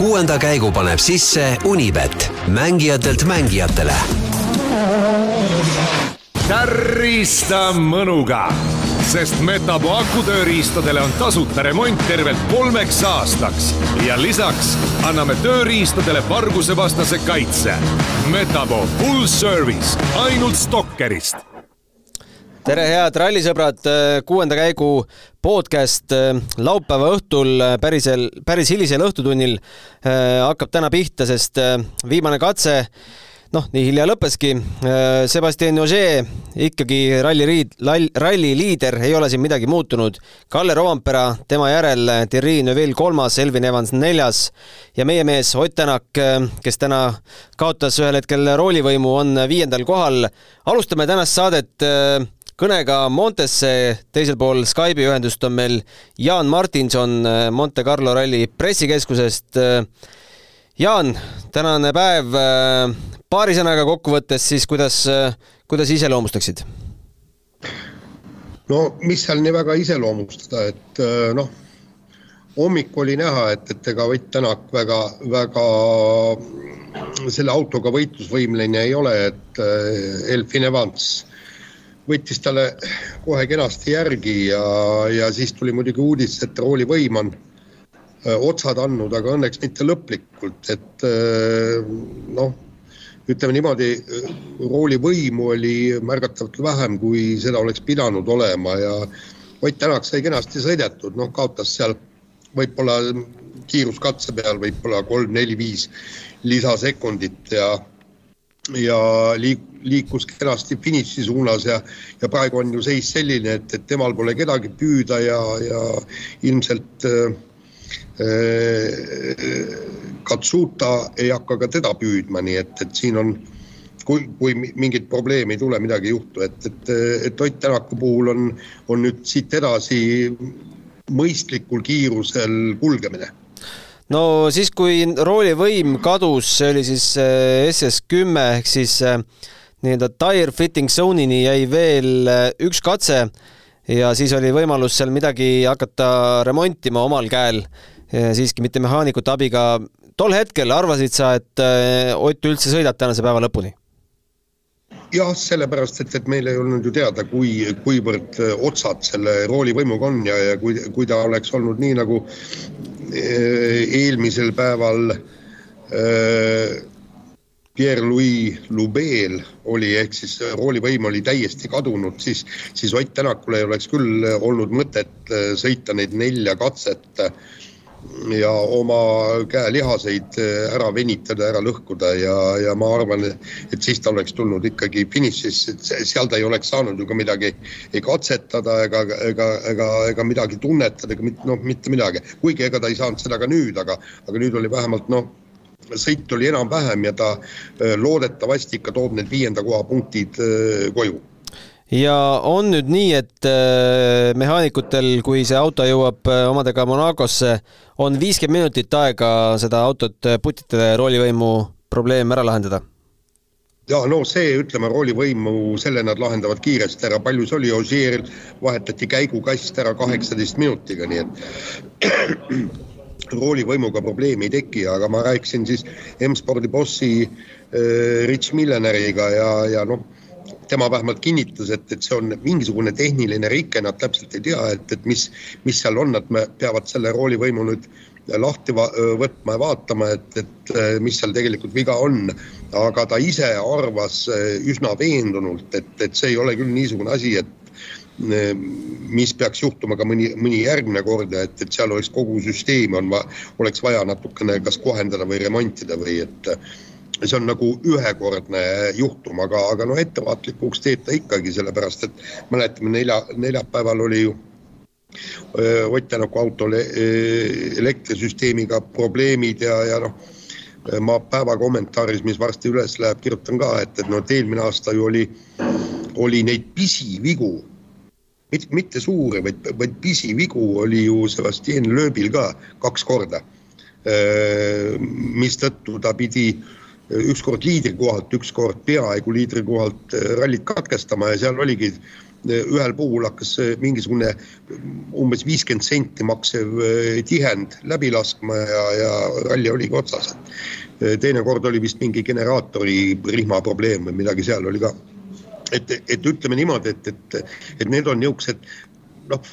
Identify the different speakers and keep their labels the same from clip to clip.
Speaker 1: kuuenda käigu paneb sisse Unibet, mängijatelt mängijatele.
Speaker 2: tärista mõnuga, sest Metapo akutööriistadele on tasuta remont tervelt kolmeks aastaks ja lisaks anname tööriistadele vargusevastase kaitse. Metapo full service ainult Stalkerist
Speaker 3: tere, head rallisõbrad, kuuenda käigu podcast laupäeva õhtul pärisel, päris hilisel õhtutunnil hakkab täna pihta, sest viimane katse noh, nii hilja lõppeski. Sebastian Ogier ikkagi ralli riid, ralli liider, ei ole siin midagi muutunud. Kalle Rovampera, tema järel Thierry Neuville kolmas, Elvin Evans neljas ja meie mees Ott Tänak, kes täna kaotas ühel hetkel roolivõimu, on viiendal kohal. alustame tänast saadet kõnega Montesse, teisel pool Skype'i ühendust on meil Jaan Martinson Monte Carlo ralli pressikeskusest. Jaan, tänane päev paari sõnaga kokkuvõttes siis kuidas, kuidas iseloomustaksid?
Speaker 4: no mis seal nii väga iseloomustada, et noh, hommik oli näha, et, et ega Ott Tänak väga, väga selle autoga võitlusvõimeline ei ole, et Elfin Evans võttis talle kohe kenasti järgi ja, ja siis tuli muidugi uudis, et roolivõim on öö, otsad andnud, aga õnneks mitte lõplikult, et öö, noh, ütleme niimoodi, roolivõimu oli märgatavalt vähem, kui seda oleks pidanud olema ja Ott Tänak sai kenasti sõidetud, noh, kaotas seal võib-olla kiiruskatse peal võib-olla kolm-neli-viis lisasekundit ja ja liik-, liikus kenasti finiši suunas ja, ja praegu on ju seis selline, et, et temal pole kedagi püüda ja, ja ilmselt äh, Katsuta ei hakka ka teda püüdma, nii et, et siin on, kui, kui mingit probleemi ei tule, midagi ei juhtu, et, et, et Ott Tänaku puhul on, on nüüd siit edasi mõistlikul kiirusel kulgemine
Speaker 3: no siis, kui roolivõim kadus, see oli siis SS kümme ehk siis nii-öelda tire fitting zone'ini jäi veel üks katse ja siis oli võimalus seal midagi hakata remontima omal käel, siiski mitte mehaanikute abiga. tol hetkel arvasid sa, et Ott üldse sõidab tänase päeva lõpuni?
Speaker 4: Jah, sellepärast, et, et meil ei olnud ju teada, kui, kuivõrd otsad selle roolivõimuga on ja, ja kui, kui ta oleks olnud nii nagu eelmisel päeval äh, Pierre-Louis Lubeel oli, ehk siis roolivõim oli täiesti kadunud, siis, siis Ott Tänakul ei oleks küll olnud mõtet sõita neid nelja katset ja oma käelihaseid ära venitada, ära lõhkuda ja, ja ma arvan, et siis ta oleks tulnud ikkagi finišisse, seal ta ei oleks saanud ju ka midagi ei katsetada ega, ega, ega, ega midagi tunnetada, ega mit, noh, mitte midagi. kuigi ega ta ei saanud seda ka nüüd, aga, aga nüüd oli vähemalt noh, sõit oli enam-vähem ja ta loodetavasti ikka toob need viienda koha punktid koju
Speaker 3: ja on nüüd nii, et mehaanikutel, kui see auto jõuab omadega Monacosse, on viiskümmend minutit aega seda autot putitada ja roolivõimu probleem ära lahendada?
Speaker 4: ja no see, ütleme, roolivõimu, selle nad lahendavad kiiresti ära, palju see oli, Ožeeril vahetati käigukast ära kaheksateist minutiga, nii et roolivõimuga probleemi ei teki, aga ma rääkisin siis M-spordi bossi äh, Rich Milleneriga ja, ja noh, tema vähemalt kinnitas, et, et see on mingisugune tehniline rike, nad täpselt ei tea, et, et mis, mis seal on, nad peavad selle roolivõimu nüüd lahti võtma ja vaatama, et, et mis seal tegelikult viga on. aga ta ise arvas üsna veendunult, et, et see ei ole küll niisugune asi, et mis peaks juhtuma ka mõni, mõni järgmine kord ja et, et seal oleks kogu süsteemi on, oleks vaja natukene kas kohendada või remontida või et see on nagu ühekordne juhtum, aga, aga no ettevaatlikuks teeb ta ikkagi, sellepärast et mäletame, nelja, neljapäeval oli ju Ott Tänaku autol elektrisüsteemiga probleemid ja, ja noh, ma päeva kommentaaris, mis varsti üles läheb, kirjutan ka, et, et noh, et eelmine aasta ju oli, oli neid pisivigu, mitte, mitte suuri, vaid, vaid pisivigu oli ju Sebastian Loebil ka kaks korda. mistõttu ta pidi ükskord liidri kohalt, ükskord peaaegu liidri kohalt rallit katkestama ja seal oligi ühel puhul hakkas mingisugune umbes viiskümmend senti maksev tihend läbi laskma ja, ja ralli oligi otsas. teinekord oli vist mingi generaatori rihma probleem või midagi seal oli ka. et, et ütleme niimoodi, et, et, et need on niisugused noh,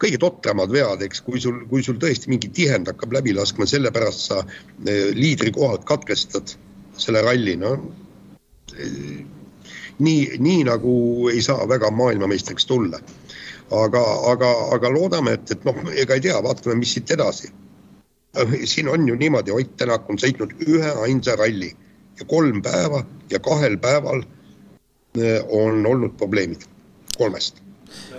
Speaker 4: kõige totramad vead, eks, kui sul, kui sul tõesti mingi tihend hakkab läbi laskma, sellepärast sa liidri kohalt katkestad selle ralli, no nii, nii nagu ei saa väga maailmameistriks tulla. aga, aga, aga loodame, et, et noh, ega ei tea, vaatame, mis siit edasi. siin on ju niimoodi, Ott Tänak on sõitnud ühe ainsa ralli ja kolm päeva ja kahel päeval eh, on olnud probleemid, kolmest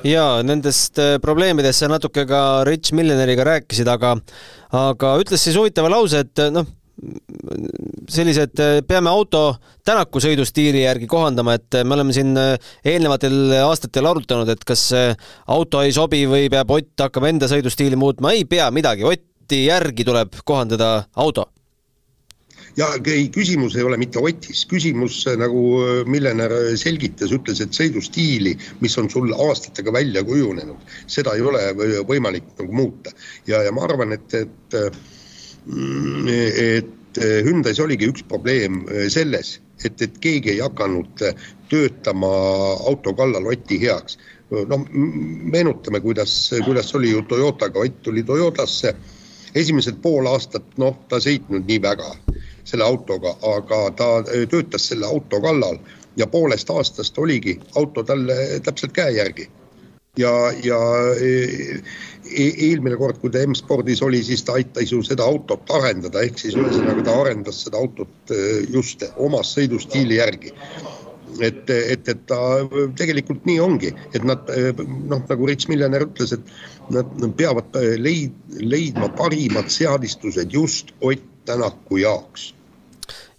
Speaker 3: ja nendest eh, probleemidest sa natuke ka Rich Milleneriga rääkisid, aga, aga ütles siis huvitava lause, et noh sellised, äh, peame auto Tänaku sõidustiili järgi kohandama, et äh, me oleme siin äh, eelnevatel aastatel arutanud, et kas auto ei sobi või peab Ott hakkama enda sõidustiili muutma, ei pea midagi, Otti järgi tuleb kohandada auto.
Speaker 4: Ja ei, küsimus ei ole mitte Otis, küsimus nagu Millener selgitas, ütles, et sõidustiili, mis on sul aastatega välja kujunenud, seda ei ole võimalik nagu muuta. Ja, ja ma arvan, et, et et eh, Hyundai's oligi üks probleem eh, selles, et, et keegi ei hakanud eh, töötama auto kallal Oti heaks. noh, meenutame, kuidas, kuidas oli ju Toyotaga, Ott tuli Toyotasse, esimesed pool aastat, noh, ta sõitnud nii väga selle autoga, aga ta töötas selle auto kallal ja poolest aastast oligi auto talle täpselt käe järgi ja, ja E-, eelmine kord, kui ta M-spordis oli, siis ta aitas ju seda autot arendada, ehk siis ühesõnaga ta arendas seda autot e, just oma sõidustiili järgi et, et, et ta tegelikult nii ongi, et nad e, noh, nagu Rich Millener ütles, et nad peavad leid, leidma parimad seadistused just Ott Tänaku jaoks.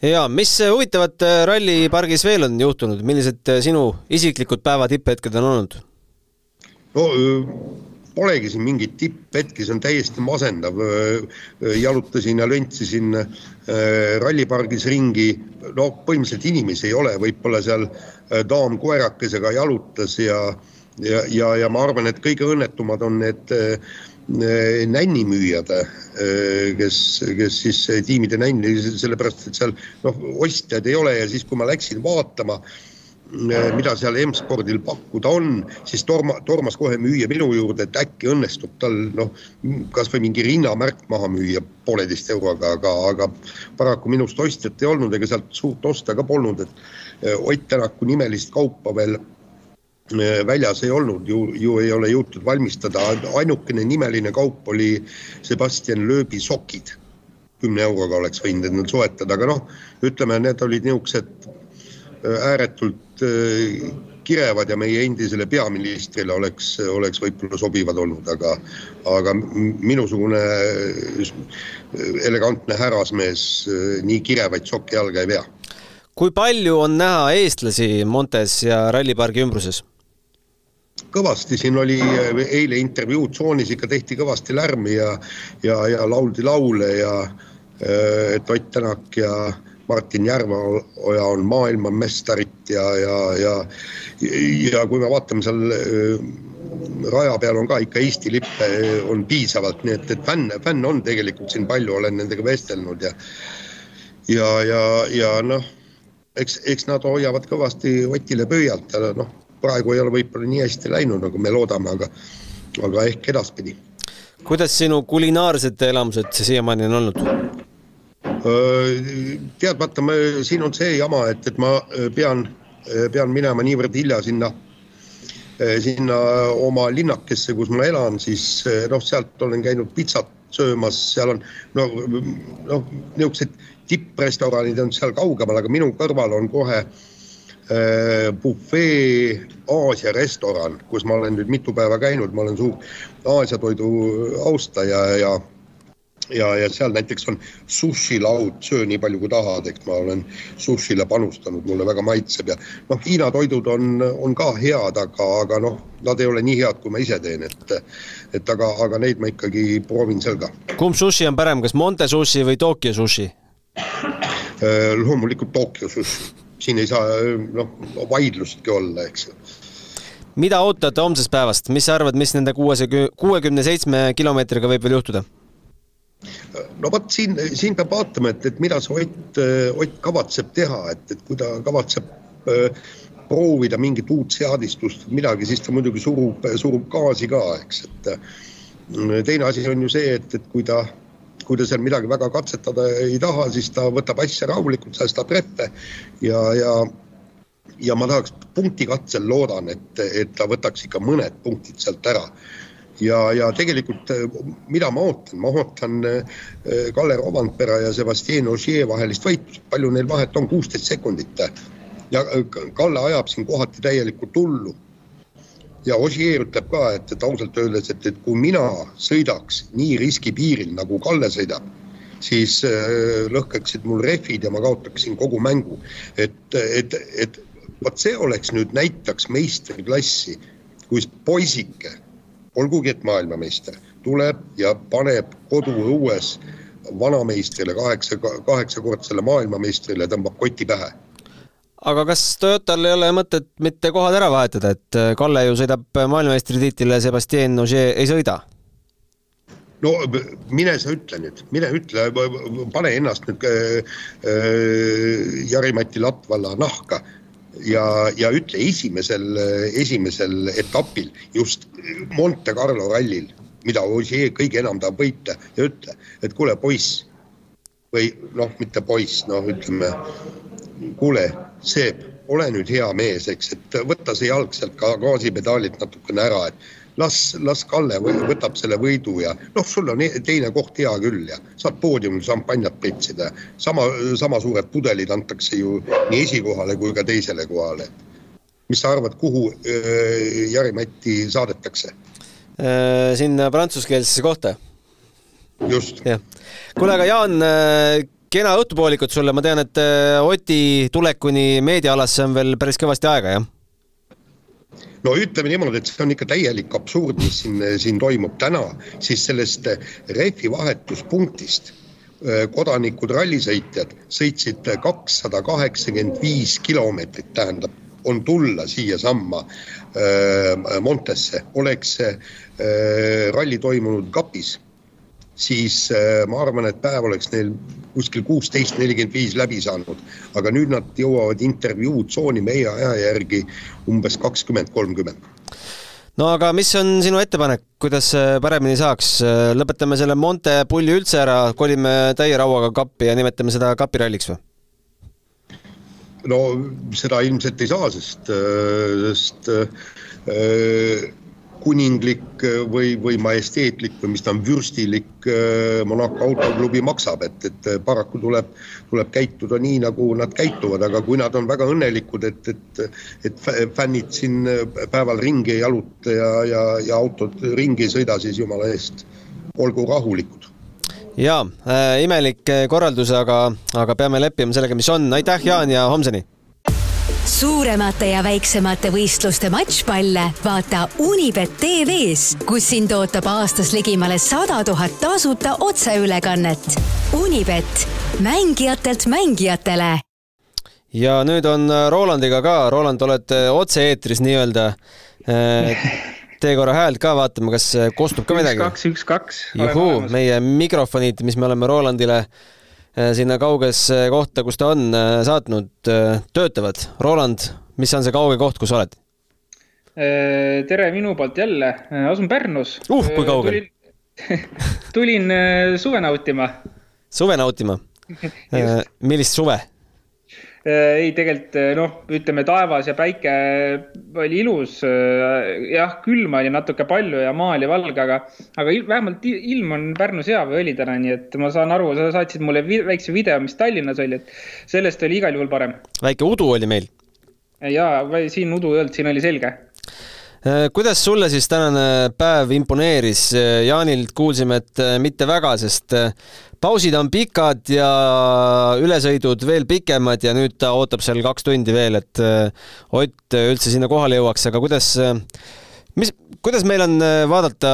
Speaker 3: ja mis huvitavat rallipargis veel on juhtunud, millised sinu isiklikud päeva tipphetked on olnud?
Speaker 4: No polegi siin mingit tipphetki, see on täiesti masendav. jalutasin ja löntsisin rallipargis ringi, no põhimõtteliselt inimesi ei ole, võib-olla seal daam koerakesega jalutas ja, ja, ja, ja ma arvan, et kõige õnnetumad on need nännimüüjad, kes, kes siis tiimide nänni, sellepärast et seal noh, ostjaid ei ole. Ja siis, kui ma läksin vaatama Äh, mida seal M-spordil pakkuda on, siis torma, tormas kohe müüja minu juurde, et äkki õnnestub tal noh, kasvõi mingi rinnamärk maha müüa pooleteist euroga, aga, aga paraku minust ostjat ei olnud, ega sealt suurt osta ka polnud, et äh, Ott Tänaku nimelist kaupa veel äh, väljas ei olnud, ju, ju ei ole jõutud valmistada, ainukene nimeline kaup oli Sebastian Loebi sokid. kümne euroga oleks võinud endale soetada, aga noh, ütleme, need olid niisugused ääretult äh, kirevad ja meie endisele peaministrile oleks, oleks võib-olla sobivad olnud, aga, aga minusugune äh, elegantne härrasmees äh, nii kirevaid sokke jalga ei vea.
Speaker 3: kui palju on näha eestlasi Montes ja rallipargi ümbruses?
Speaker 4: kõvasti, siin oli eile intervjuu tsoonis ikka tehti kõvasti lärmi ja, ja, ja lauldi laule ja et Ott Tänak ja Martin Järveoja on maailmameisterit ja, ja, ja, ja kui me vaatame seal äh, raja peal on ka ikka Eesti lippe on piisavalt, nii et, et fänne, fänne on tegelikult siin palju, olen nendega vestelnud ja ja, ja, ja noh, eks, eks nad hoiavad kõvasti Otile pöialt noh, praegu ei ole võib-olla nii hästi läinud, nagu me loodame, aga, aga ehk edaspidi.
Speaker 3: kuidas sinu kulinaarsed elamused siiamaani on olnud?
Speaker 4: Teadmata, ma, siin on see jama, et, et ma pean, pean minema niivõrd hilja sinna, sinna oma linnakesse, kus ma elan, siis noh, sealt olen käinud pitsat söömas, seal on no, noh, niisugused tipprestoranid on seal kaugemal, aga minu kõrval on kohe äh, bufee Aasia restoran, kus ma olen nüüd mitu päeva käinud, ma olen suur Aasia toidu austaja ja, ja ja, ja seal näiteks on sushilaud, söö nii palju kui tahad, eks ma olen sushile panustanud, mulle väga maitseb ja noh, Hiina toidud on, on ka head, aga, aga noh, nad ei ole nii head, kui ma ise teen, et et aga, aga neid ma ikkagi proovin seal ka.
Speaker 3: kumb sushi on parem, kas Monte sushi või Tokyo sushi?
Speaker 4: Äh, loomulikult Tokyo sushi, siin ei saa noh, vaidlustki olla, eks ju
Speaker 3: mida ootate homsest päevast, mis sa arvad, mis nende kuuese, kuuekümne seitsme kilomeetriga võib veel juhtuda?
Speaker 4: No vot siin, siin peab vaatama, et, et mida see Ott, Ott kavatseb teha, et, et kui ta kavatseb äh, proovida mingit uut seadistust, midagi, siis ta muidugi surub, surub gaasi ka, eks, et äh, teine asi on ju see, et, et kui ta kui ta seal midagi väga katsetada ei taha, siis ta võtab asja rahulikult, säästab rehve ja, ja ja ma tahaks punktikatsel loodan, et, et ta võtaks ikka mõned punktid sealt ära. Ja, ja tegelikult mida ma ootan, ma ootan äh, Kalle Rovanpera ja Sebastian Ogier vahelist võitlust, palju neil vahet on, kuusteist sekundit. ja äh, Kalle ajab siin kohati täielikult hullu. ja Ogier ütleb ka, et, et ausalt öeldes, et, et kui mina sõidaks nii riskipiiril, nagu Kalle sõidab siis äh, lõhkeksid mul rehvid ja ma kaotaksin kogu mängu. et, et, et vot see oleks nüüd, näitaks meistriklassi, kui poisike, olgugi et maailmameister, tuleb ja paneb koduõues vanameistrile, kaheksa, kaheksakordsele maailmameistrile tõmbab koti pähe
Speaker 3: aga kas Toyotal ei ole mõtet mitte kohad ära vahetada, et äh, Kalle ju sõidab maailmameistritiitlile, Sebastian Ogier ei sõida?
Speaker 4: no mine sa ütle nüüd, mine ütle, pane ennast nüüd äh, äh, Jari-Mati Latvala nahka ja, ja ütle esimesel, esimesel etapil just Monte Carlo rallil, mida Ogier kõige enam tahab võita ja ütle, et kuule, poiss või noh, mitte poiss, noh, ütleme kuule, Seep, ole nüüd hea mees, eks, et võta see jalg sealt ka gaasipedaalilt natukene ära, et las, las Kalle võtab selle võidu ja noh, sul on e-, teine koht hea küll ja saad poodiumil šampanjat pritsida. sama, sama suured pudelid antakse ju nii esikohale kui ka teisele kohale. mis sa arvad, kuhu äh, Jari-Mati saadetakse
Speaker 3: äh,? sinna prantsuskeelsesse kohta.
Speaker 4: just.
Speaker 3: kuule, aga Jaan äh, kena õhtupoolikut sulle, ma tean, et äh, Oti tulekuni meediaalasse on veel päris kõvasti aega, jah?
Speaker 4: No ütleme niimoodi, et see on ikka täielik absurd, mis siin, siin toimub täna, siis sellest rehvi vahetuspunktist. Äh, kodanikud, rallisõitjad sõitsid kakssada kaheksakümmend viis kilomeetrit, tähendab, on tulla siiasamma äh, Montesse, oleks see ralli toimunud kapis siis äh, ma arvan, et päev oleks neil kuskil kuusteist nelikümmend viis läbi saanud. aga nüüd nad jõuavad intervjuutsooni meie aja järgi umbes kakskümmend, kolmkümmend.
Speaker 3: no aga mis on sinu ettepanek, kuidas paremini saaks, lõpetame selle Monte pulli üldse ära, kolime täie rauaga kappi ja nimetame seda kapiralliks või?
Speaker 4: no seda ilmselt ei saa, sest, sest äh, kuninglik äh, või, või majesteetlik või mis ta on, vürstilik äh, Monaco autoklubi maksab, et, et äh, paraku tuleb, tuleb käituda nii, nagu nad käituvad, aga kui nad on väga õnnelikud, et, et, et fännid siin päeval ringi ei jaluta ja, ja, ja autod ringi ei sõida, siis jumala eest, olgu rahulikud
Speaker 3: jaa äh,, imelik korraldus, aga, aga peame leppima sellega, mis on. aitäh, Jaan ja homseni!
Speaker 5: Suuremate ja väiksemate võistluste matšpalle vaata Unibet tv-s, kus sind ootab aastas ligimale sada tuhat tasuta otseülekannet. Unibet, mängijatelt mängijatele.
Speaker 3: ja nüüd on Rolandiga ka, Roland, oled otse-eetris nii-öelda. tee korra häält ka, vaatame, kas kostub ka midagi.
Speaker 6: üks, kaks, üks, kaks.
Speaker 3: juhuu, meie mikrofonid, mis me oleme Rolandile Äh, sinna kaugesse kohta, kus ta on äh, saatnud, äh, töötavad. Roland, mis on see kauge koht, kus oled?
Speaker 6: tere minu poolt jälle, asun Pärnus.
Speaker 3: uh, kui kaugel?
Speaker 6: tulin, tulin suve nautima.
Speaker 3: suve nautima? millist suve?
Speaker 6: Äh, ei, tegelikult äh, noh, ütleme taevas ja päike oli ilus. Äh, jah, külma oli natuke palju ja maa oli valge, aga, aga il, vähemalt ilm on Pärnus hea või oli täna, nii et ma saan aru, sa saatsid mulle vi väikse video, mis Tallinnas oli, et sellest oli igal juhul parem.
Speaker 3: väike udu oli meil.
Speaker 6: ja, siin udu ei olnud, siin oli selge
Speaker 3: kuidas sulle siis tänane päev imponeeris? Jaanilt kuulsime, et mitte väga, sest pausid on pikad ja ülesõidud veel pikemad ja nüüd ta ootab seal kaks tundi veel, et äh, Ott üldse sinna kohale jõuaks, aga kuidas, äh, mis, kuidas meil on äh, vaadata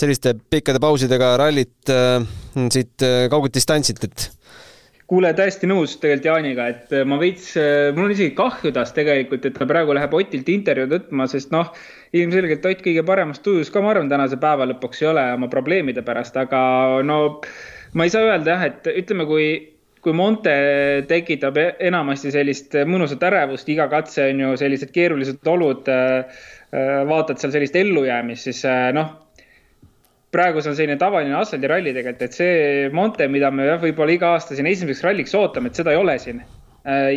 Speaker 3: selliste pikkade pausidega rallit siit kaugelt distantsilt, et
Speaker 6: kuule, täiesti nõus tegelikult Jaaniga, et ma veits, mul on isegi kahju tast tegelikult, et ta praegu läheb Otilt intervjuud võtma, sest noh, ilmselgelt Ott kõige paremas tujus ka, ma arvan, tänase päeva lõpuks ei ole oma probleemide pärast, aga no ma ei saa öelda jah, et ütleme, kui kui Monte tekitab e-, enamasti sellist mõnusat ärevust, iga katse on ju sellised keerulised olud, vaatad seal sellist ellujäämist, siis noh praegu see on selline tavaline asfaldiralli tegelikult, et see Monte, mida me võib-olla iga aasta siin esimeseks ralliks ootame, et seda ei ole siin.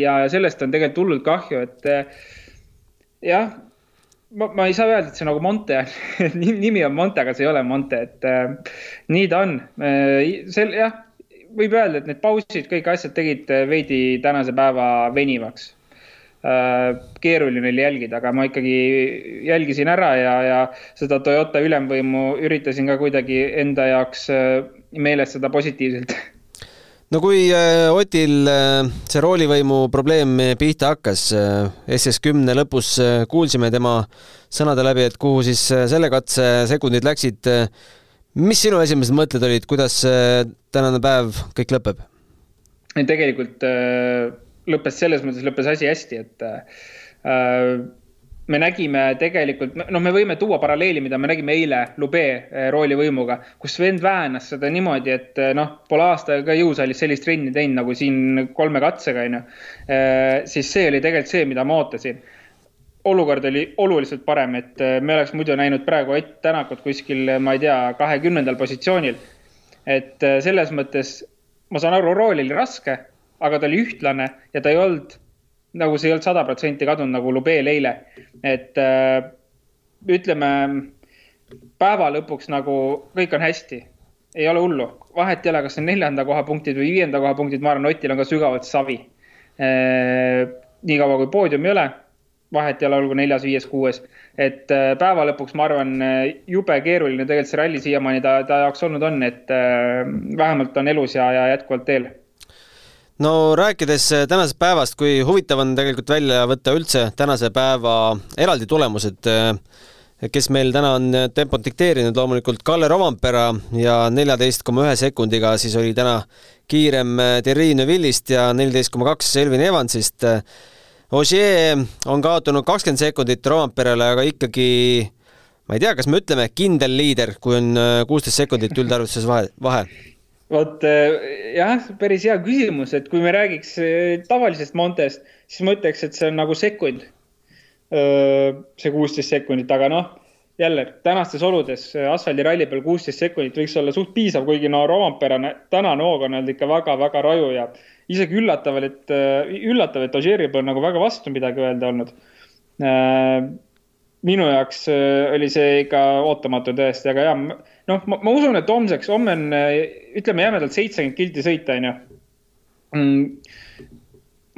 Speaker 6: Ja sellest on tegelikult hullult kahju, et äh, jah, ma, ma ei saa öelda, et see nagu Monte on nimi on Monte, aga see ei ole Monte, et äh, nii ta on. sel, jah, võib öelda, et need pausid, kõik asjad tegid veidi tänase päeva venivaks keeruline oli jälgida, aga ma ikkagi jälgisin ära ja, ja seda Toyota ülemvõimu üritasin ka kuidagi enda jaoks äh, meelestada positiivselt.
Speaker 3: no kui äh, Otil see roolivõimu probleem pihta hakkas, SS kümne lõpus kuulsime tema sõnade läbi, et kuhu siis selle katse sekundid läksid. mis sinu esimesed mõtted olid, kuidas tänane päev kõik lõpeb?
Speaker 6: tegelikult lõppes selles mõttes, lõppes asi hästi, et äh, me nägime tegelikult, noh, me võime tuua paralleeli, mida me nägime eile Lube äh, roolivõimuga, kus vend väänas seda niimoodi, et äh, noh, pole aasta ka jõusaalis sellist trenni teinud nagu siin kolme katsega, onju. Äh, siis see oli tegelikult see, mida ma ootasin olukord oli oluliselt parem, et me oleks muidu näinud praegu Ott Tänakut kuskil, ma ei tea, kahekümnendal positsioonil. et selles mõttes ma saan aru, rool oli raske aga ta oli ühtlane ja ta ei olnud, nagu see ei olnud sada protsenti kadunud nagu Lubeel eile. et äh, ütleme, päeva lõpuks nagu kõik on hästi, ei ole hullu, vahet ei ole, kas on neljanda koha punktid või viienda koha punktid, ma arvan, Otil on ka sügavalt savi. Äh,. niikaua kui poodiumi ei ole, vahet ei ole, olgu neljas, viies, kuues, et äh, päeva lõpuks ma arvan, jube keeruline tegelikult see ralli siiamaani ta, ta jaoks olnud on, et äh, vähemalt on elus ja, ja jätkuvalt teel
Speaker 3: no rääkides äh, tänasest päevast, kui huvitav on tegelikult välja võtta üldse tänase päeva eraldi tulemused, äh, kes meil täna on tempot dikteerinud, loomulikult Kalle Rovampera ja neljateist koma ühe sekundiga siis oli täna kiirem äh, Thierry Neuvillist ja neliteist koma kaks Elvin Evansist. Ogier on kaotanud kakskümmend sekundit Romamperale, aga ikkagi ma ei tea, kas me ütleme kindel liider, kui on kuusteist sekundit üldarvutuses vahe, vahe
Speaker 6: vot eh, jah, päris hea küsimus, et kui me räägiks eh, tavalisest Montest, siis ma ütleks, et see on nagu sekund. see kuusteist sekundit, aga noh, jälle tänastes oludes asfaldiralli peal kuusteist sekundit võiks olla suht piisav, kuigi no Rovampere tänane hoog on olnud ikka väga-väga raju ja isegi üllatav, et üllatav, et Ožeeri pole nagu väga vastu midagi öelda olnud minu jaoks oli see ikka ootamatu tõesti, aga jah, noh, ma usun, et homseks, homme on, ütleme jämedalt seitsekümmend kilti sõita, onju. Mm,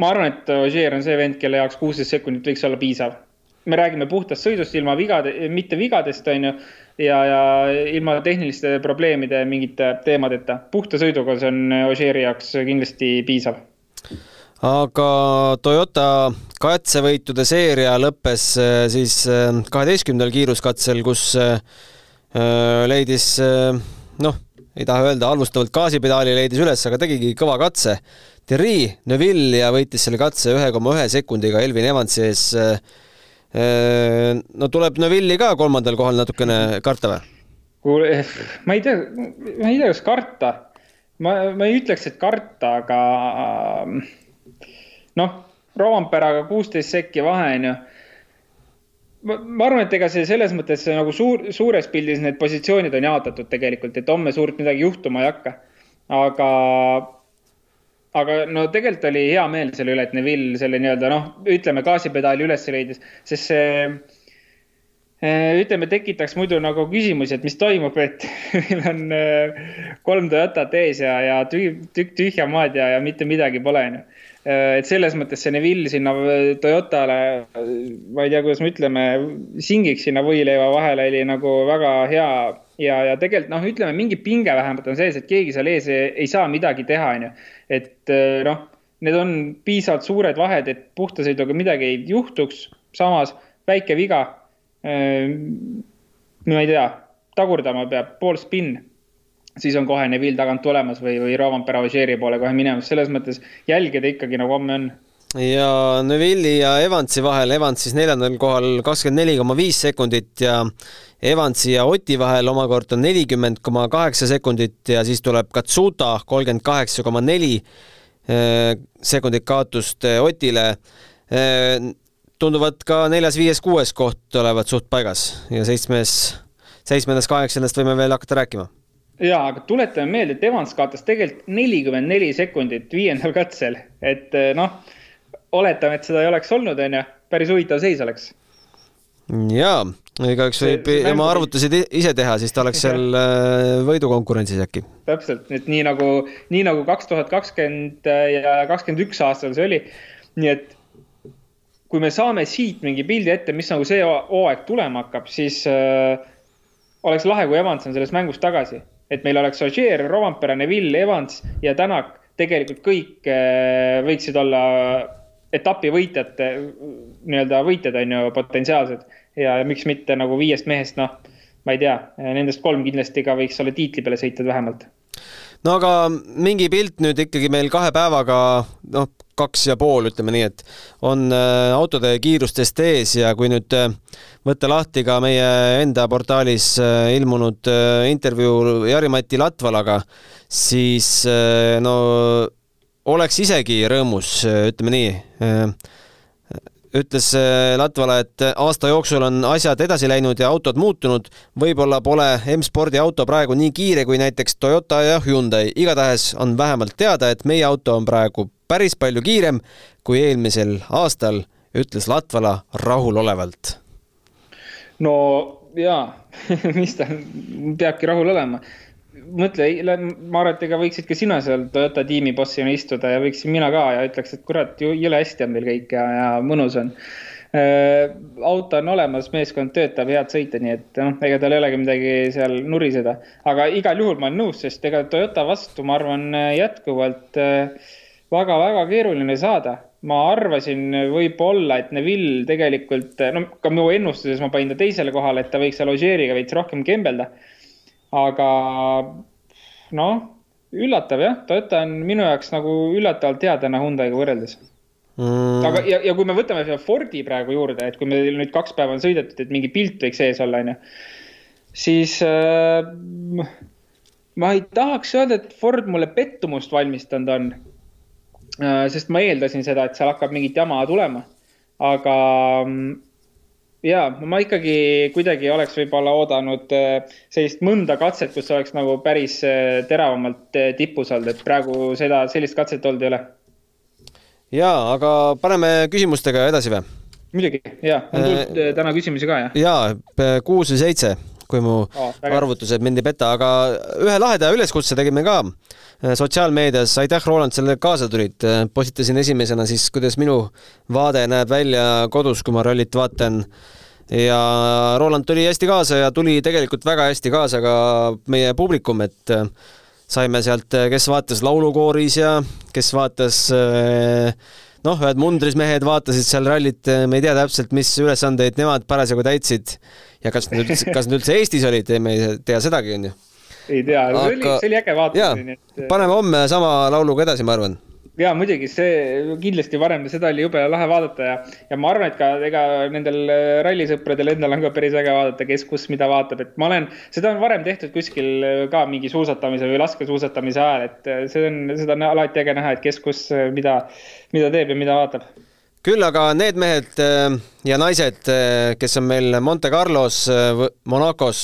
Speaker 6: ma arvan, et Ogier on see vend, kelle jaoks kuusteist sekundit võiks olla piisav. me räägime puhtast sõidust ilma vigade, mitte vigadest, onju, ja, ja ilma tehniliste probleemide mingite teemadeta. puhta sõiduga see on Ogieri jaoks kindlasti piisav
Speaker 3: aga Toyota katsevõitude seeria lõppes äh, siis äh, kaheteistkümnendal kiiruskatsel, kus äh, leidis noh, ei taha öelda halvustavalt gaasipedaali leidis üles, aga tegigi kõva katse. Thierry Neuville ja võitis selle katse ühe koma ühe sekundiga Elvin Evansi ees. No tuleb Neuville'i ka kolmandal kohal natukene karta või?
Speaker 6: kuule, ma ei tea, ma ei tea, kas karta. ma, ma ei ütleks, et karta, aga noh, Rovamperaga kuusteist sekki vahe on ju ma, arvan, et ega see selles mõttes nagu suur, suures pildis need positsioonid on jaotatud tegelikult, et homme suurt midagi juhtuma ei hakka. aga, aga no tegelikult oli hea meel selle üle, et Neville selle nii-öelda noh, ütleme gaasipedaali üles leidis, sest see eh, ütleme, tekitaks muidu nagu küsimusi, et mis toimub, et meil on eh, kolm Toyotat ees ja, ja tükk tühja maad ja, ja mitte midagi pole, onju et selles mõttes see Neville sinna Toyotale, ma ei tea, kuidas me ütleme, singiks sinna võileiva vahele oli nagu väga hea ja, ja tegelikult noh, ütleme mingi pinge vähemalt on sees, et keegi seal ees ei, ei saa midagi teha, onju. et äh, noh, need on piisavalt suured vahed, et puhta sõiduga midagi ei juhtuks, samas väike viga. Äh, ma ei tea, tagurdama peab pool spinn siis on kohe Neville tagant tulemas või, või Rovanpera Ožeeri poole kohe minemas, selles mõttes jälgida ikkagi nagu homme on.
Speaker 3: Ja Neville'i ja Evansi vahel, Evans siis neljandal kohal kakskümmend neli koma viis sekundit ja Evansi ja Oti vahel omakorda nelikümmend koma kaheksa sekundit ja siis tuleb Katsuta kolmkümmend kaheksa koma neli eh, sekundit kaotust eh, Otile. Eh, tunduvad ka neljas, viies, kuues koht olevat suht paigas ja seitsmes, seitsmendast, kaheksandast võime veel hakata rääkima
Speaker 6: ja, aga tuletame meelde, et Evans kaotas tegelikult nelikümmend neli sekundit viiendal katsel, et noh, oletame, et seda ei oleks olnud, onju, päris huvitav seis oleks.
Speaker 3: jaa, igaüks võib oma arvutused ise teha, siis ta oleks seal äh, võidukonkurentsis äkki.
Speaker 6: täpselt, et nii nagu, nii nagu kaks tuhat kakskümmend ja kakskümmend üks aastal see oli. nii et kui me saame siit mingi pildi ette, mis nagu see hooaeg tulema hakkab, siis äh, oleks lahe, kui Evans on selles mängus tagasi. Et meil oleks Ogier, Rovampere, Neville, Evans ja Tänak, tegelikult kõik äh, võiksid olla etapi võitjate, nii-öelda võitjad on ju potentsiaalsed ja miks mitte nagu viiest mehest, noh, ma ei tea, nendest kolm kindlasti ka võiks olla tiitli peale sõitjad vähemalt.
Speaker 3: no aga mingi pilt nüüd ikkagi meil kahe päevaga, noh, kaks ja pool, ütleme nii, et on äh, autode kiirustest ees ja kui nüüd äh, võtta lahti ka meie enda portaalis äh, ilmunud intervjuu Jari-Mati Latvalaga, siis no oleks isegi rõõmus, ütleme nii. ütles Latvala, et aasta jooksul on asjad edasi läinud ja autod muutunud. võib-olla pole M-spordi auto praegu nii kiire kui näiteks Toyota ja Hyundai, igatahes on vähemalt teada, et meie auto on praegu päris palju kiirem kui eelmisel aastal, ütles Latvala rahulolevalt.
Speaker 6: no jaa mis ta peabki rahul olema mõtle, ma arvan, et ega võiksid ka sina seal Toyota tiimi bossina istuda ja võiksin mina ka ja ütleks, et kurat, jõle hästi on meil kõik ja, ja mõnus on äh,. auto on olemas, meeskond töötab, head sõita, nii et noh, ega tal ei olegi midagi seal nuriseda. aga igal juhul ma olen nõus, sest ega Toyota vastu, ma arvan, jätkuvalt väga-väga keeruline saada. Ma arvasin võib-olla, et Neville tegelikult, no ka minu ennustuses ma panin ta teisele kohale, et ta võiks seal Ožeeriga veits rohkem kembelda. Aga noh, üllatav jah, Toyota on minu jaoks nagu üllatavalt hea täna Hyundai'ga võrreldes. Mm.. aga, ja, ja kui me võtame selle Fordi praegu juurde, et kui meil nüüd kaks päeva on sõidetud, et mingi pilt võiks ees olla, onju, siis äh, ma ei tahaks öelda, et Ford mulle pettumust valmistanud on. Sest ma eeldasin seda, et seal hakkab mingit jama tulema, aga ja ma ikkagi kuidagi oleks võib-olla oodanud äh, sellist mõnda katset, kus oleks nagu päris äh, teravamalt äh, tipus olnud, et praegu seda, sellist katset olnud ei ole.
Speaker 3: ja, aga paneme küsimustega edasi või?
Speaker 6: muidugi, ja, on tulnud äh, täna küsimusi ka, jah?
Speaker 3: ja, kuus või seitse, kui mu oh, arvutused mind ei peta, aga ühe laheda üleskutse tegime ka sotsiaalmeedias, aitäh, Roland, selle kaasa tulid. postitasin esimesena siis, kuidas minu vaade näeb välja kodus, kui ma rallit vaatan ja Roland tuli hästi kaasa ja tuli tegelikult väga hästi kaasa ka meie publikum, et äh, saime sealt, äh, kes vaatas laulukooris ja kes vaatas äh, noh, ühed mundris mehed vaatasid seal rallit, me ei tea täpselt, mis ülesandeid nemad parasjagu täitsid ja kas nad üldse, kas nad üldse Eestis olid, me ei tea sedagi, onju.
Speaker 6: Ei tea, see oli, see oli äge vaatamine.
Speaker 3: Et... paneme homme sama lauluga edasi, ma arvan
Speaker 6: ja muidugi see kindlasti varem, seda oli jube lahe vaadata ja, ja ma arvan, et ka ega nendel äh, rallisõpradel endal on ka päris äge vaadata, kes kus mida vaatab, et ma olen, seda on varem tehtud kuskil äh, ka mingi suusatamise või laskesuusatamise ajal, et äh, see on, seda on alati äge näha, et kes kus mida, mida teeb ja mida vaatab
Speaker 3: küll aga need mehed ja naised, kes on meil Monte Carlos, Monacos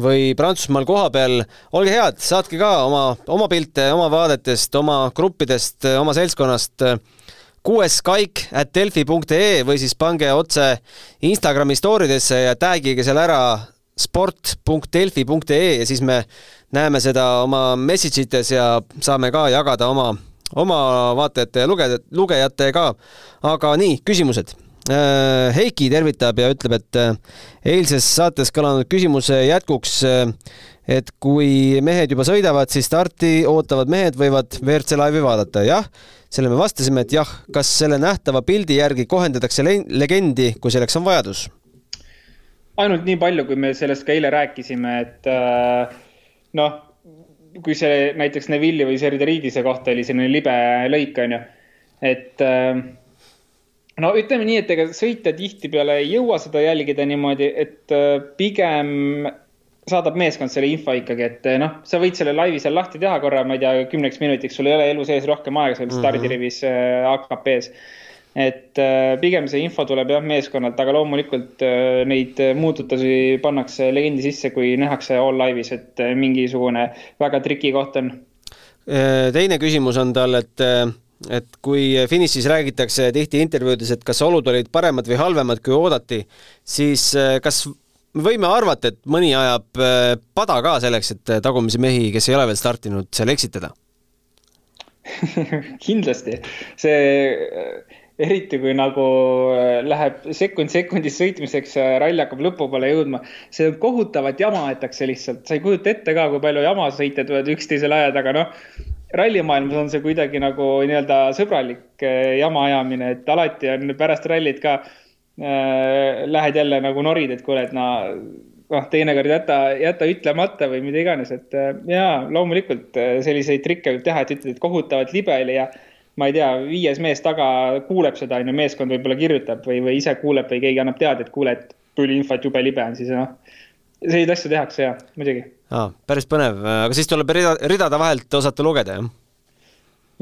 Speaker 3: või Prantsusmaal kohapeal, olge head, saatke ka oma, oma pilte oma vaadetest, oma gruppidest, oma seltskonnast kuueskaik at delfi.ee või siis pange otse Instagrami story desse ja tagige seal ära sport.delfi.ee ja siis me näeme seda oma message ites ja saame ka jagada oma, oma vaatajate ja lugejate, lugejatega. aga nii, küsimused Heiki tervitab ja ütleb, et äh, eilses saates kõlanud küsimuse jätkuks, äh, et kui mehed juba sõidavad, siis starti ootavad mehed võivad WRC laivi vaadata. jah, selle me vastasime, et jah, kas selle nähtava pildi järgi kohendatakse legendi, kui selleks on vajadus?
Speaker 6: ainult nii palju, kui me sellest ka eile rääkisime, et noh, kui see näiteks Neville'i või Serderidise kohta oli selline libe lõik, onju. et äh, no ütleme nii, et ega sõitja tihtipeale ei jõua seda jälgida niimoodi, et äh, pigem saadab meeskond selle info ikkagi, et äh, noh, sa võid selle laivi seal lahti teha korra, ma ei tea, kümneks minutiks, sul ei ole elu sees rohkem aega seal mhm. stardirivis AKP-s. et pigem see info tuleb jah meeskonnalt, aga loomulikult neid muututusi pannakse legendi sisse, kui nähakse all live'is, et mingisugune väga triki koht on.
Speaker 3: teine küsimus on tal, et et kui finišis räägitakse tihti intervjuudes, et kas olud olid paremad või halvemad, kui oodati, siis äh, kas me võime arvata, et mõni ajab äh, pada ka selleks, et tagumisi mehi, kes ei ole veel startinud, seal eksitada?
Speaker 6: Kindlasti, see eriti kui nagu läheb sekund sekundis sõitmiseks, rall hakkab lõpupoole jõudma, see kohutavat jama aetakse lihtsalt, sa ei kujuta ette ka, kui palju jama sõitjad võivad üksteisele ajada, aga noh, rallimaailmas on see kuidagi nagu nii-öelda sõbralik eh, jama ajamine, et alati on pärast rallit ka äh, lähed jälle nagu norid, et kuule, et no noh, teinekord jäta, jäta ütlemata või mida iganes, et äh, jaa, loomulikult selliseid trikke võib teha, et ütled, et kohutavalt libe oli ja ma ei tea, viies mees taga kuuleb seda, on ju, meeskond võib-olla kirjutab või, või ise kuuleb või keegi annab teada, et kuule, et tuli info, et jube libe on, siis noh, selliseid asju tehakse ja muidugi.
Speaker 3: Aa, päris põnev, aga siis tuleb rida, ridade vahelt osata lugeda, jah?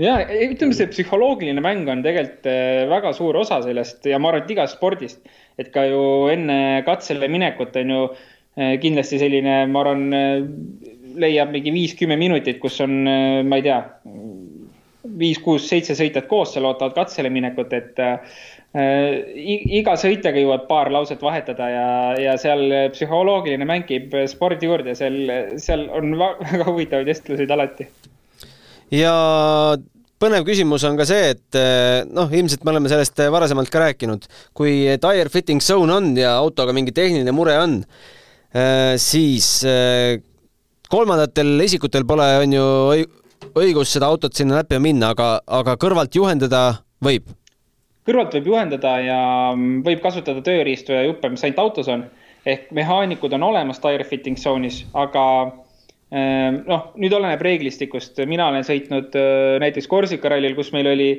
Speaker 6: ja ütleme, see psühholoogiline mäng on tegelikult eh, väga suur osa sellest ja ma arvan, et igast spordist, et ka ju enne katsele minekut on ju eh, kindlasti selline, ma arvan, eh, leiab mingi viis-kümme minutit, kus on, ma ei tea, viis-kuus-seitse sõitjat koos seal ootavad katsele minekut, et Äh, iga sõitjaga jõuad paar lauset vahetada ja, ja seal psühholoogiline mäng käib spordi juurde, seal, seal on väga huvitavaid vestluseid alati.
Speaker 3: ja põnev küsimus on ka see, et äh, noh, ilmselt me oleme sellest varasemalt ka rääkinud, kui tire fitting zone on ja autoga mingi tehniline mure on, äh, siis kolmandatel isikutel pole, on ju õigus seda autot sinna näppima minna, aga, aga kõrvalt juhendada võib
Speaker 6: kõrvalt võib juhendada ja mm, võib kasutada tööriistu ja juppe, mis ainult autos on. ehk mehaanikud on olemas tire fitting zone'is, aga ehm, noh, nüüd oleneb reeglistikust, mina olen sõitnud äh, näiteks Korsika rallil, kus meil oli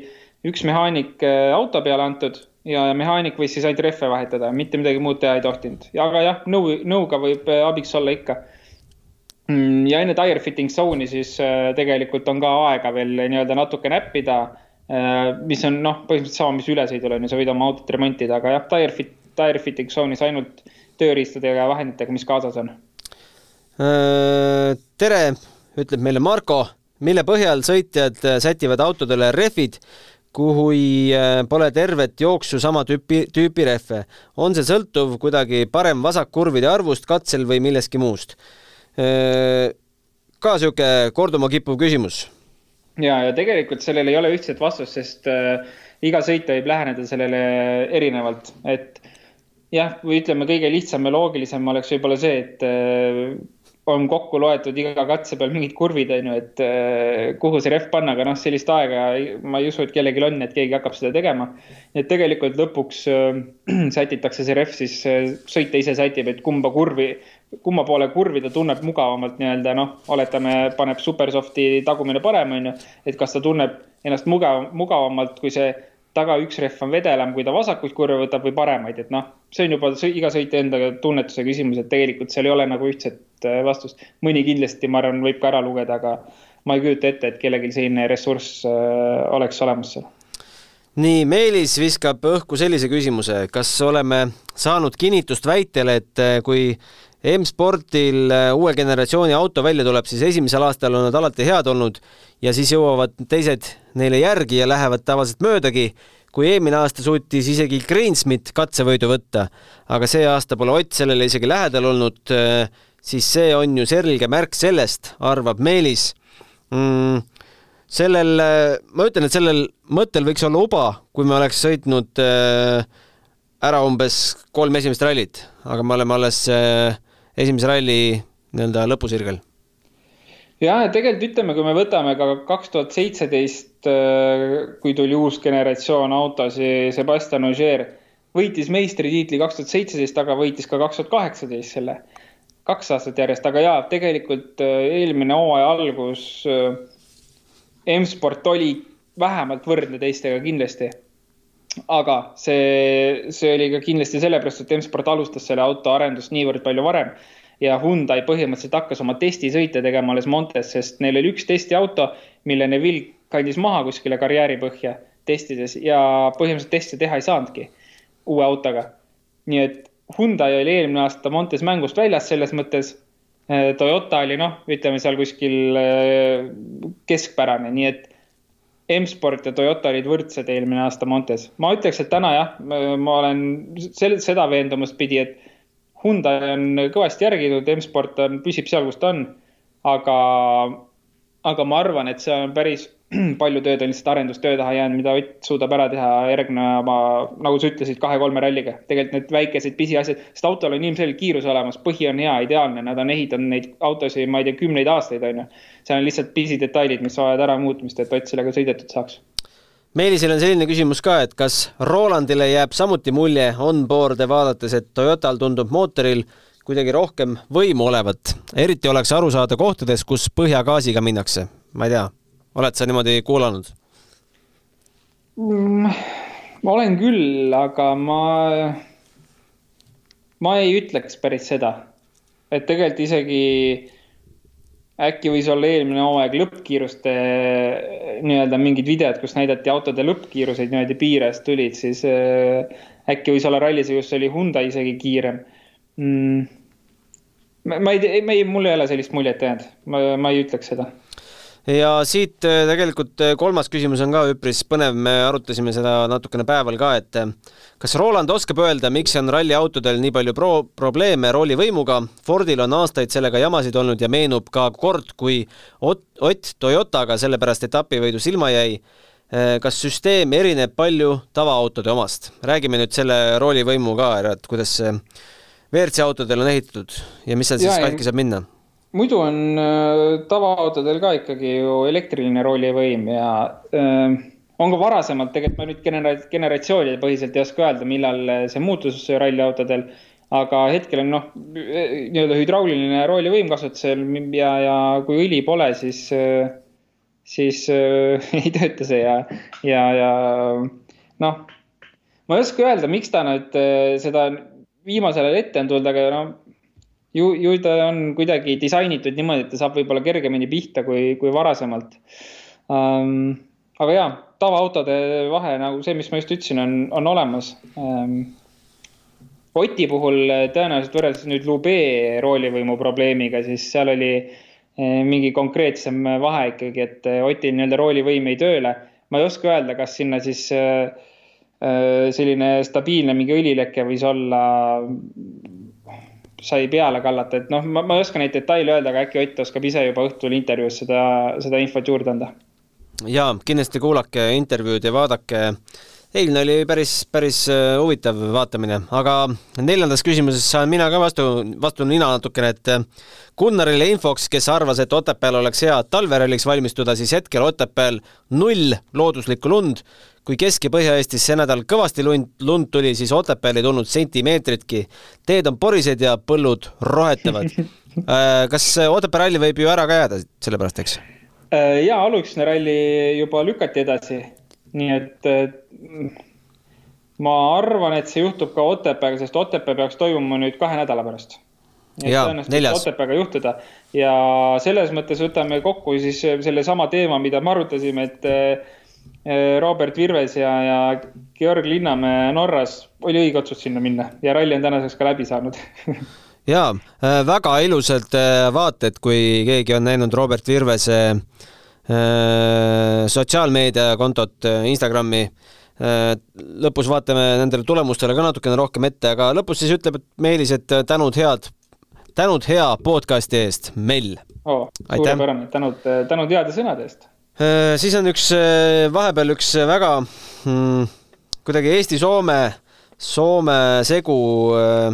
Speaker 6: üks mehaanik äh, auto peale antud ja mehaanik võis siis ainult rehve vahetada, mitte midagi muud teha ei tohtinud. aga jah, nõu, nõuga võib äh, abiks olla ikka. Mm, ja enne tire fitting zone'i siis tegelikult on ka aega veel nii-öelda natuke näppida mis on noh, põhimõtteliselt sama, mis ülesõidul on ju, sa võid oma autot remontida, aga jah, tire fit, tire fitting zone'is ainult tööriistadega ja vahenditega, mis kaasas on.
Speaker 3: Äh, tere, ütleb meile Marko, mille põhjal sõitjad sätivad autodele rehvid, kuhu äh, pole tervet jooksu sama tüüpi, tüüpi rehve. on see sõltuv kuidagi parem-vasakkurvide arvust katsel või millestki muust? ka niisugune korduma kippuv küsimus
Speaker 6: ja, ja tegelikult sellel ei ole ühtset vastust, sest äh, iga sõitja võib läheneda sellele erinevalt, et jah, või ütleme, kõige lihtsam ja loogilisem oleks võib-olla see, et äh, on kokku loetud iga katse peal mingid kurvid, on ju, et äh, kuhu see rehv panna, aga noh, sellist aega ma ei usu, et kellelgi on, et keegi hakkab seda tegema. et tegelikult lõpuks äh, sätitakse see rehv siis äh,, sõitja ise sätib, et kumba kurvi kumma poole kurvi ta tunneb mugavamalt nii-öelda noh, oletame, paneb Supersofti tagumine parem, on ju. et kas ta tunneb ennast mugav, mugavamalt, kui see taga üks rehv on vedelam, kui ta vasakuid kurve võtab või paremaid, et noh, see on juba iga sõitja enda tunnetuse küsimus, et tegelikult seal ei ole nagu ühtset äh, vastust. mõni kindlasti, ma arvan, võib ka ära lugeda, aga ma ei kujuta ette, et kellelgi selline ressurss äh, oleks olemas seal
Speaker 3: nii, Meelis viskab õhku sellise küsimuse, kas oleme saanud kinnitust väitele, et äh, kui M-spordil äh, uue generatsiooni auto välja tuleb, siis esimesel aastal on nad alati head olnud ja siis jõuavad teised neile järgi ja lähevad tavaliselt möödagi. kui eelmine aasta suutis isegi Greensmith katsevõidu võtta, aga see aasta pole Ott sellele isegi lähedal olnud, äh, siis see on ju selge märk sellest, arvab Meelis mm, sellel, äh, ma ütlen, et sellel mõttel võiks olla uba, kui me oleks sõitnud ära umbes kolm esimest rallit, aga me oleme alles esimese ralli nii-öelda lõpusirgel?
Speaker 6: ja tegelikult ütleme, kui me võtame ka kaks tuhat seitseteist, äh, kui tuli uus generatsioon autosid, Sebastian Ogier võitis meistritiitli kaks tuhat seitseteist, aga võitis ka kaks tuhat kaheksateist selle. kaks aastat järjest, aga jaa, tegelikult eelmine hooaja algus M-sport oli vähemalt võrdne teistega kindlasti. Aga see, see oli ka kindlasti sellepärast, et M-sport alustas selle auto arendust niivõrd palju varem ja Hyundai põhimõtteliselt hakkas oma testisõite tegema alles Montes, sest neil oli üks testiauto, mille Neville kandis maha kuskile karjääri põhja testides ja põhimõtteliselt teste teha ei saanudki uue autoga. nii et Hyundai oli eelmine aasta Montes mängust väljas selles mõttes. Toyota oli noh, ütleme seal kuskil äh, keskpärane, nii et M-sport ja Toyota olid võrdsed eelmine aasta Montes. ma ütleks, et täna jah, ma olen sel-, seda veendumust pidi, et Hyundai on kõvasti järginud, M-sport on, püsib seal, kus ta on. aga, aga ma arvan, et see on päris palju tööd on lihtsalt arendustöö taha jäänud, mida Ott suudab ära teha järgneva, nagu sa ütlesid, kahe-kolme ralliga. tegelikult need väikesed pisiasjad, sest autol on ilmselgelt kiirus olemas, põhi on hea, ideaalne, nad on ehitanud neid autosid, ma ei tea, kümneid aastaid, on ju. seal on lihtsalt pisidetailid, mis vajavad äramuutmist, et Ott sellega sõidetud saaks
Speaker 3: Meelisel on selline küsimus ka, et kas Rolandile jääb samuti mulje on-board'e vaadates, et Toyotal tundub mootoril kuidagi rohkem võimu olevat, eriti oleks aru saada kohtades, kus põhjagaasiga minnakse, ma ei tea oled sa niimoodi kuulanud
Speaker 6: mm,? ma olen küll, aga ma, ma ei ütleks päris seda, et tegelikult isegi äkki võis olla eelmine hooaeg lõppkiiruste nii-öelda mingid videod, kus näidati autode lõppkiiruseid niimoodi piires tulid, siis äh, äkki võis olla rallis, kus oli Hyundai isegi kiirem mm,. ma ei tea, ei, mul ei ole sellist muljet jäänud, ma, ma ei ütleks seda
Speaker 3: ja siit äh, tegelikult äh, kolmas küsimus on ka üpris põnev, me arutasime seda natukene päeval ka, et äh, kas Roland oskab öelda, miks on ralliautodel nii palju pro-, probleeme roolivõimuga, Fordil on aastaid sellega jamasid olnud ja meenub ka kord, kui Ott, Ott Toyotaga sellepärast etapivõidu silma jäi. kas süsteem erineb palju tavaautode omast? räägime nüüd selle roolivõimu ka ära, et kuidas see WRC autodel on ehitatud ja mis seal siis katki saab minna
Speaker 6: muidu on äh, tavaautodel ka ikkagi ju elektriline roolivõim ja äh, on ka varasemalt, tegelikult ma nüüd genera-, generatsioonide põhiselt ei oska öelda, millal see muutus ralliautodel, aga hetkel on noh, nii-öelda hüdrauliline roolivõim kasutusel ja, ja kui õli pole, siis, siis äh, ei tööta see ja, ja, ja noh, ma ei oska öelda, miks ta nüüd äh, seda viimasel ajal ette on tulnud, aga noh, ju, ju ta on kuidagi disainitud niimoodi, et ta saab võib-olla kergemini pihta kui, kui varasemalt um,. aga jaa, tavaautode vahe nagu see, mis ma just ütlesin, on, on olemas um,. Oti puhul tõenäoliselt võrreldes nüüd Lube roolivõimu probleemiga, siis seal oli eh, mingi konkreetsem vahe ikkagi, et Otil nii-öelda roolivõim jäi tööle. ma ei oska öelda, kas sinna siis äh, selline stabiilne mingi õlileke võis olla sai peale kallata, et noh, ma, ma ei oska neid detaile öelda, aga äkki Ott oskab ise juba õhtul intervjuus seda, seda infot juurde anda.
Speaker 3: ja kindlasti kuulake intervjuud ja vaadake. eilne oli päris, päris äh, huvitav vaatamine, aga neljandas küsimuses saan mina ka vastu, vastu nina natukene, et äh, Gunnarile infoks, kes arvas, et Otepääl oleks hea talveralliks valmistuda, siis hetkel Otepääl null looduslikku lund kui Kesk- ja Põhja-Eestis see nädal kõvasti lund, lund tuli, siis Otepääl ei tulnud sentimeetritki. teed on porised ja põllud rohetavad. Äh, kas Otepää ralli võib ju ära ka jääda sellepärast, eks?
Speaker 6: Äh, jaa, Alukse ralli juba lükati edasi, nii et ma arvan, et see juhtub ka Otepääga, sest Otepää peaks toimuma nüüd kahe nädala pärast.
Speaker 3: jaa, neljas.
Speaker 6: Otepääga juhtuda ja selles mõttes võtame kokku siis sellesama teema, mida me arutasime, et Robert Virves ja, ja Georg Linnamäe Norras oli õige otsus sinna minna ja ralli on tänaseks ka läbi saanud
Speaker 3: ja äh, väga ilusad äh, vaated, kui keegi on näinud Robert Virvese äh, sotsiaalmeediakontot Instagrami. lõpus vaatame nendele tulemustele ka natukene rohkem ette, aga lõpus siis ütleb, et Meelis, et tänud head, tänud hea podcasti eest, Mell
Speaker 6: oh,. suurepärane, tänud, tänud heade sõnade eest
Speaker 3: Äh, siis on üks, äh, vahepeal üks väga hmm, kuidagi Eesti-Soome, Soome segu äh,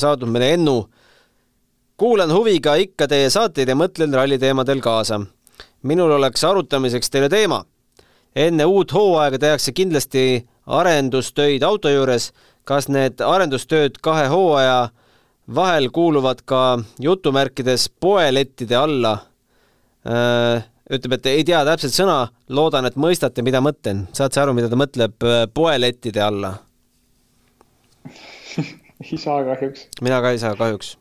Speaker 3: saadud meile Ennu. kuulan huviga ikka teie saateid ja mõtlen ralliteemadel kaasa. minul oleks arutamiseks teile teema. enne uut hooaega tehakse kindlasti arendustöid auto juures. kas need arendustööd kahe hooaja vahel kuuluvad ka jutumärkides poelettide alla. Ütleb, et ei tea täpselt sõna, loodan, et mõistate, mida mõtlen. saad sa aru, mida ta mõtleb poelettide alla?
Speaker 6: ei saa kahjuks.
Speaker 3: mina ka ei saa kahjuks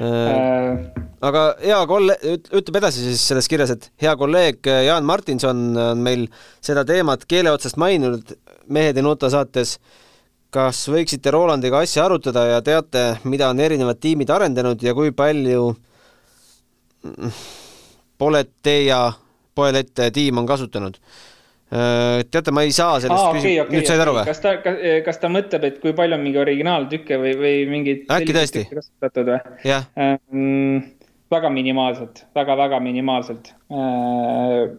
Speaker 3: äh, aga hea kolleeg, ütleb edasi siis selles kirjas, et hea kolleeg Jaan Martinson on meil seda teemat keele otsast maininud Mehed ei nuta saates. kas võiksite Rolandiga asja arutada ja teate, mida on erinevad tiimid arendanud ja kui palju Poleteia, Poelette tiim on kasutanud? Teate, ma ei saa sellest
Speaker 6: Aa, okay, okay, nüüd said aru või? kas ta, kas ta mõtleb, et kui palju on mingi originaaltükke või, või mingeid
Speaker 3: äkki tõesti?
Speaker 6: kasutatud või?
Speaker 3: jah
Speaker 6: ähm,. väga minimaalselt väga,, väga-väga minimaalselt äh,.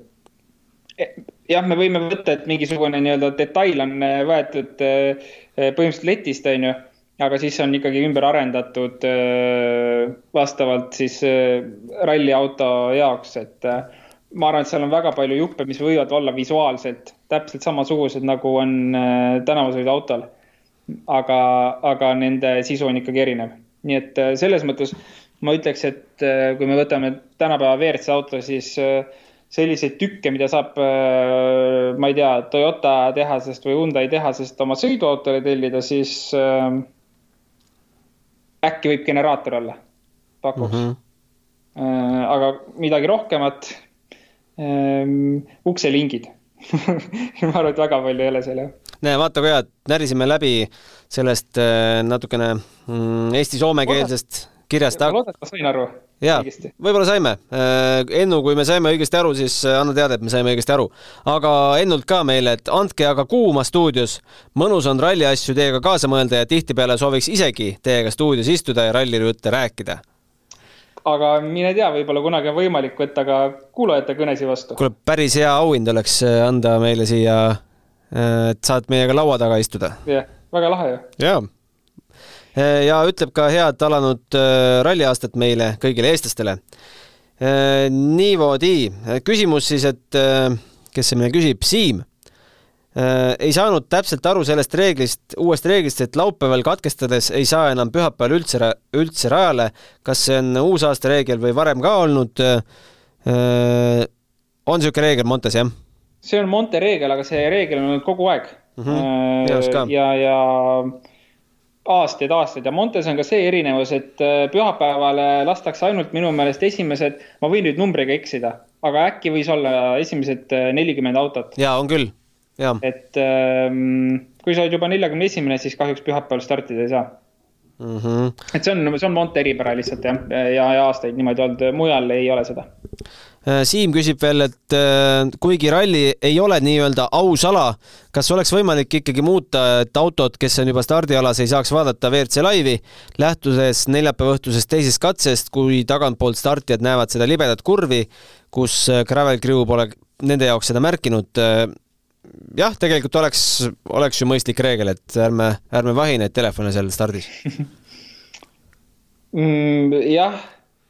Speaker 6: jah, me võime võtta, et mingisugune nii-öelda detail on äh, võetud äh, põhimõtteliselt letist, on ju aga siis on ikkagi ümber arendatud äh, vastavalt siis ralliauto jaoks, et ma arvan, et seal on väga palju juppe, mis võivad olla visuaalselt täpselt samasugused, nagu on äh, tänavasõiduautol. aga, aga nende sisu on ikkagi erinev. nii et äh, selles mõttes ma ütleks, et äh, kui me võtame tänapäeva WRC auto, siis selliseid tükke, mida saab, ma ei tea, Toyota tehasest või Hyundai tehasest oma sõiduautole tellida, siis äkki võib generaator olla, pakuks mm. -hmm. aga midagi rohkemat ähm, ukselingid ma arvan, et väga palju ei ole seal, jah.
Speaker 3: näe, vaata kui hea, et närisime läbi sellest äh, natukene mm, eesti-soomekeelsest kirjast.
Speaker 6: ma loodan, et ma sain aru.
Speaker 3: jaa, võib-olla saime. Äh, Ennu, kui me saime õigesti aru, siis äh, anna teada, et me saime õigesti aru. aga Ennult ka meile, et andke aga kuuma stuudios. mõnus on ralli asju teiega kaasa mõelda ja tihtipeale sooviks isegi teiega stuudios istuda ja rallijutte rääkida
Speaker 6: aga mine tea, võib-olla kunagi on võimalik võtta ka kuulajate kõnesid vastu.
Speaker 3: kuule, päris hea auhind oleks äh, anda meile siia, et saad meiega laua taga istuda.
Speaker 6: jah yeah,, väga lahe ju.
Speaker 3: jaa. Äh, ja ütleb ka head alanud ralliaastat meile, kõigile eestlastele. niimoodi, küsimus siis, et kes see meile küsib, Siim Äh, ei saanud täpselt aru sellest reeglist, uuest reeglist, et laupäeval katkestades ei saa enam pühapäeval üldse, üldse rajale. kas see on uusaasta reegel või varem ka olnud? Äh, on niisugune reegel Montes, jah?
Speaker 6: see on Monte reegel, aga see reegel on olnud kogu aeg mm. -hmm. ja, ja aastaid-aastaid ja Montes on ka see erinevus, et pühapäevale lastakse ainult minu meelest esimesed, ma võin nüüd numbriga eksida, aga äkki võis olla esimesed nelikümmend autot.
Speaker 3: jaa, on küll
Speaker 6: et ähm, kui sa oled juba neljakümne esimene, siis kahjuks pühapäeval startida ei saa mm. -hmm. et see on, see on Monte eripära lihtsalt jah, ja, ja aastaid niimoodi olnud, mujal ei ole seda.
Speaker 3: Äh, Siim küsib veel, et äh, kuigi ralli ei ole nii-öelda aus ala, kas oleks võimalik ikkagi muuta, et autod, kes on juba stardialas, ei saaks vaadata WRC laivi, lähtudes neljapäeva õhtusest teisest katsest, kui tagantpoolt startijad näevad seda libedat kurvi, kus äh, Gravel Crew pole nende jaoks seda märkinud jah, tegelikult oleks, oleks ju mõistlik reegel, et ärme, ärme vahi neid telefone seal stardis
Speaker 6: mm,. jah,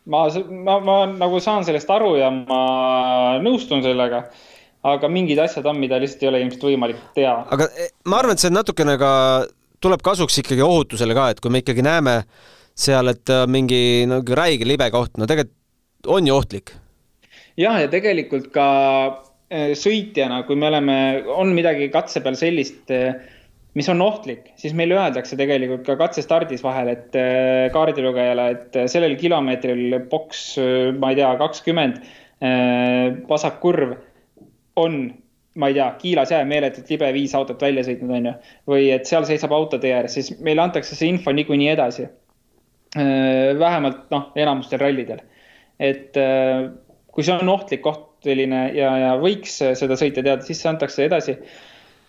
Speaker 6: ma, ma, ma nagu saan sellest aru ja ma nõustun sellega, aga mingid asjad on, mida lihtsalt ei ole ilmselt võimalik teha.
Speaker 3: aga eh, ma arvan, et see natukene ka tuleb kasuks ikkagi ohutusele ka, et kui me ikkagi näeme seal, et mingi nagu räige libe koht, no tegelikult on ju ohtlik.
Speaker 6: jah, ja tegelikult ka Äh, sõitjana, kui me oleme, on midagi katse peal sellist, äh, mis on ohtlik, siis meile öeldakse tegelikult ka katsestardis vahel, et äh, kaardilugejale, et sellel kilomeetril boks, ma ei tea, kakskümmend, vasakkurv on, ma ei tea, kiilas jää meeletult libe viis autot välja sõitnud, on ju. või et seal seisab auto tee ääres, siis meile antakse see info niikuinii edasi. vähemalt noh, enamustel rallidel. et kui see on ohtlik koht selline ja, ja võiks seda sõita teada, siis see antakse edasi.